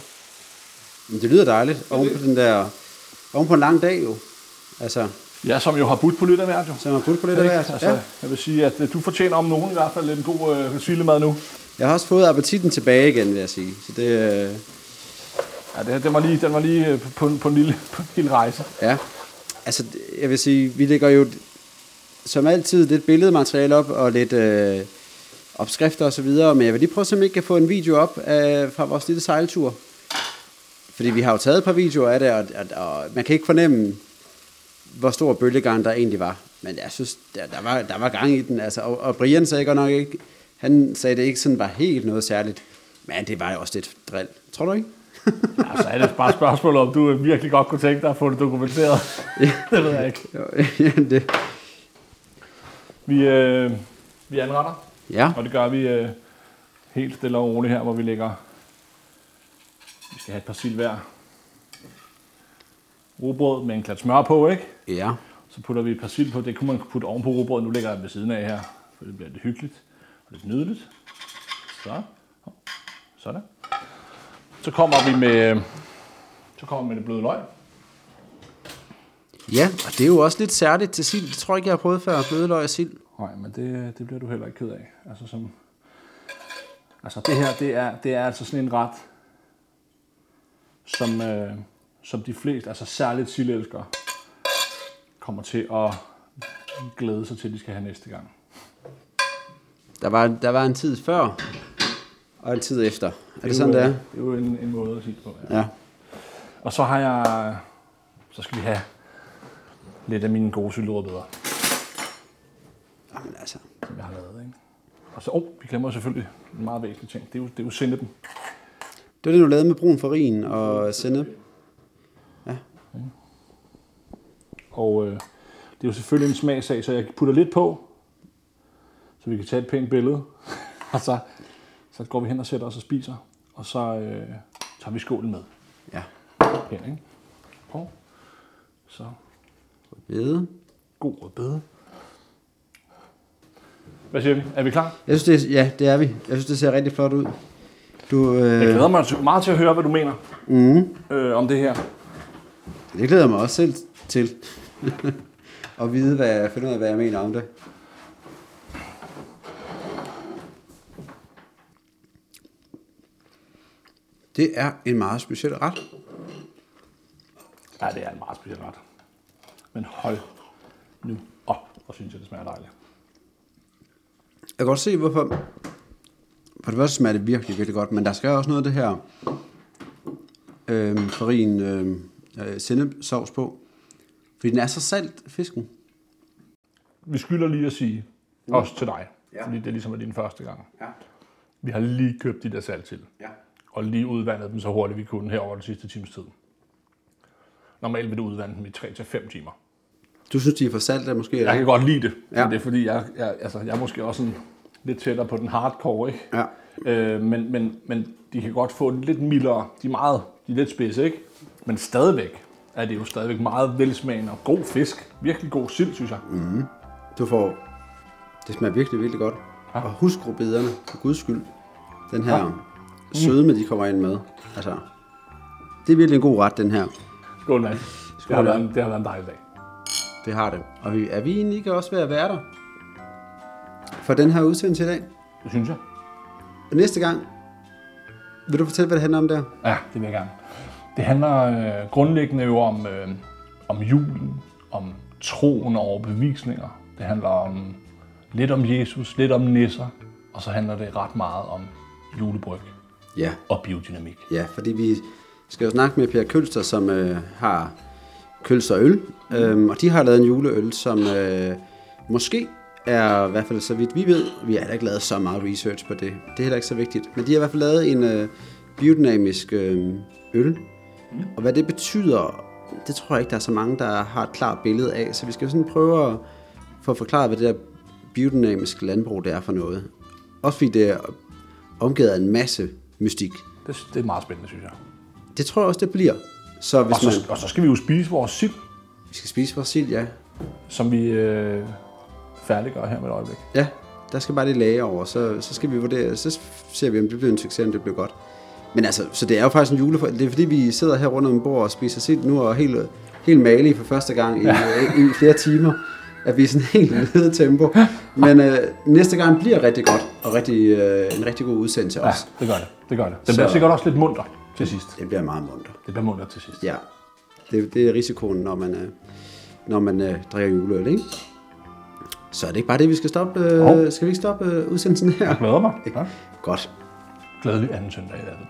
men det lyder dejligt. Oven på den der, oven på en lang dag jo. Altså, Ja, som jo har budt på lidt af hvert jo. så man putte på lidt af hvert. Altså, Ja. Jeg vil sige, at øh, du fortjener om nogen i hvert fald en god øh, sildemad nu. Jeg har også fået appetitten tilbage igen, vil jeg sige. Så det, øh, Ja, det, den var lige, den var lige øh, på, en- på, en lille, på en lille rejse. ja. Altså, jeg vil sige, vi lægger jo som altid lidt billedmateriale op og lidt øh, opskrifter og så videre. Men jeg vil lige prøve, om jeg ikke kan få en video op af, fra vores lille sejltur. Fordi vi har jo taget et par videoer af det, og, og, og man kan ikke fornemme, hvor stor bølgegang der egentlig var. Men jeg synes, der, der, var, der var gang i den. Altså, og, og Brian sagde godt nok ikke, Han sagde, det ikke sådan var helt noget særligt. Men det var jo også lidt drill. Tror du ikke? Ja, så er det bare et spørgsmål, om du virkelig godt kunne tænke dig at få det dokumenteret. Det ved jeg ikke. ja, det. Vi, øh, vi anretter, Ja, og det gør vi øh, helt stille og roligt her, hvor vi lægger... Vi skal have et par sild hver. Rugbrød med en klat smør på, ikke? ja. Så putter vi et par sild på. Det kunne man putte oven på rugbrødet. Nu lægger jeg det ved siden af her, for det bliver lidt hyggeligt og lidt nydeligt. Så. Sådan. Så kommer vi med, så kommer vi med det bløde løg. Ja, og det er jo også lidt særligt til sild. Det tror jeg ikke, jeg har prøvet før. Blødeløg og sild. Nej, men det, det bliver du heller ikke ked af. Altså, som, altså det her, det er, det er altså sådan en ret, som, øh, som de fleste, altså særligt sildelskere, kommer til at glæde sig til, at de skal have næste gang. Der var, der var en tid før, og en tid efter. Er det jo, sådan, det er? Det er jo en, en måde at sige det på. Ja. Ja. Og så har jeg, så skal vi have lidt af mine gode sylterødbeder, Jamen altså. som jeg har lavet. Ikke? Og så, oh, vi glemmer selvfølgelig en meget væsentlig ting. Det er jo, det er jo sinnepen. Det var det, du lavede med brun farin og sennep. Og øh, det er jo selvfølgelig en smagsag, så jeg putter lidt på, så vi kan tage et pænt billede. og så, så går vi hen og sætter os og spiser. Og så øh, tager vi skålen med. Ja. Pænt, ikke? Og så Hvide. god rødbede. Hvad siger vi? Er vi klar? Jeg synes, det, er- ja, det er vi. Jeg synes, det ser rigtig flot ud. Du, Jeg øh, glæder mig meget til at høre, hvad du mener mm, øh, om det her. det glæder jeg mig også selv til. at vide, hvad jeg finder ud af, hvad jeg mener om det. Det er en meget speciel ret. Ja, det er en meget speciel ret. Men hold nu op, hvor synes jeg, det smager dejligt. Jeg kan godt se, hvorfor... For det første smager det virkelig, virkelig godt, men der skal også noget af det her øh, farin øh, øh, sennep-sovs på. Fordi den er så salt, fisken. Vi skylder lige at sige, også til dig, ja. fordi det ligesom er din første gang. Ja. Vi har lige købt de der salt til, Ja. og lige udvandet dem så hurtigt vi kunne her over den sidste times tid. Normalt vil du udvande dem i 3-5 timer. Du synes, de er for salte, måske? Jeg kan godt lide det, ja. Det er fordi, jeg, jeg, altså, jeg er måske også sådan lidt tættere på den hardcore, ikke? Ja. Øh, men, men, men de kan godt få det lidt mildere. De er meget, de er lidt spidse, ikke? Men stadigvæk er det jo stadigvæk meget velsmagende og god fisk. Virkelig god sild, synes jeg. Mm. Du får... Det smager virkelig, virkelig godt. Ja. Og husk rubederne, for guds skyld. Den her ja. sødme, de kommer ind med. Altså, det er virkelig en god ret, den her. Skål, mand. Det har, været, en- det har været en dejlig dag. Det har det. Og vi, er vi egentlig ikke også ved at være der? For den her udsendelse i dag? Det synes jeg. Og næste gang, vil du fortælle, hvad det handler om der? Ja, det vil jeg gerne. Det handler øh, grundlæggende jo om, øh, om julen, om troen og overbevisninger. Det handler om lidt om Jesus, lidt om nisser, og så handler det ret meget om julebryg Ja, og biodynamik. ja fordi vi skal jo snakke med Per Kølster, som øh, har Kølster Øl. Øhm, og de har lavet en juleøl, som øh, måske er, i hvert fald så vidt vi ved, vi har heller ikke lavet så meget research på det. Det er heller ikke så vigtigt. Men de har i hvert fald lavet en øh, biodynamisk øh, øl. Og hvad det betyder, det tror jeg ikke, der er så mange, der har et klart billede af. Så vi skal sådan prøve at få forklaret, hvad det der biodynamiske landbrug det er for noget. Også fordi det er omgivet af en masse mystik. Det, det er meget spændende, synes jeg. Det tror jeg også, det bliver. Så hvis Og så, man, og så skal vi jo spise vores sild, vi skal spise vores sild, ja. som vi øh, færdiggør her med et øjeblik. Ja, der skal bare lige lage over, så, så skal vi vurdere, så ser vi, om det bliver en succes, om det bliver godt. Men altså, så det er jo faktisk en jule, det er fordi, vi sidder her rundt om bord og spiser sild nu, og helt, helt malige for første gang i, ja. i, i flere timer, at vi er sådan helt nede tempo. Men øh, næste gang bliver rigtig godt, og rigtig, øh, en rigtig god udsendelse Ja, også. det gør det. Det gør det. Den bliver sikkert også lidt munter til sidst. Det bliver meget munter. Det bliver munter til sidst. Ja, det, det er risikoen, når man, øh, når man øh, drikker juleøl, ikke? Så er det ikke bare det, vi skal stoppe? Øh, Jo. Skal vi ikke stoppe øh, udsendelsen her? Jeg glæder mig. Ja. Godt. Glædelig anden søndag i advent.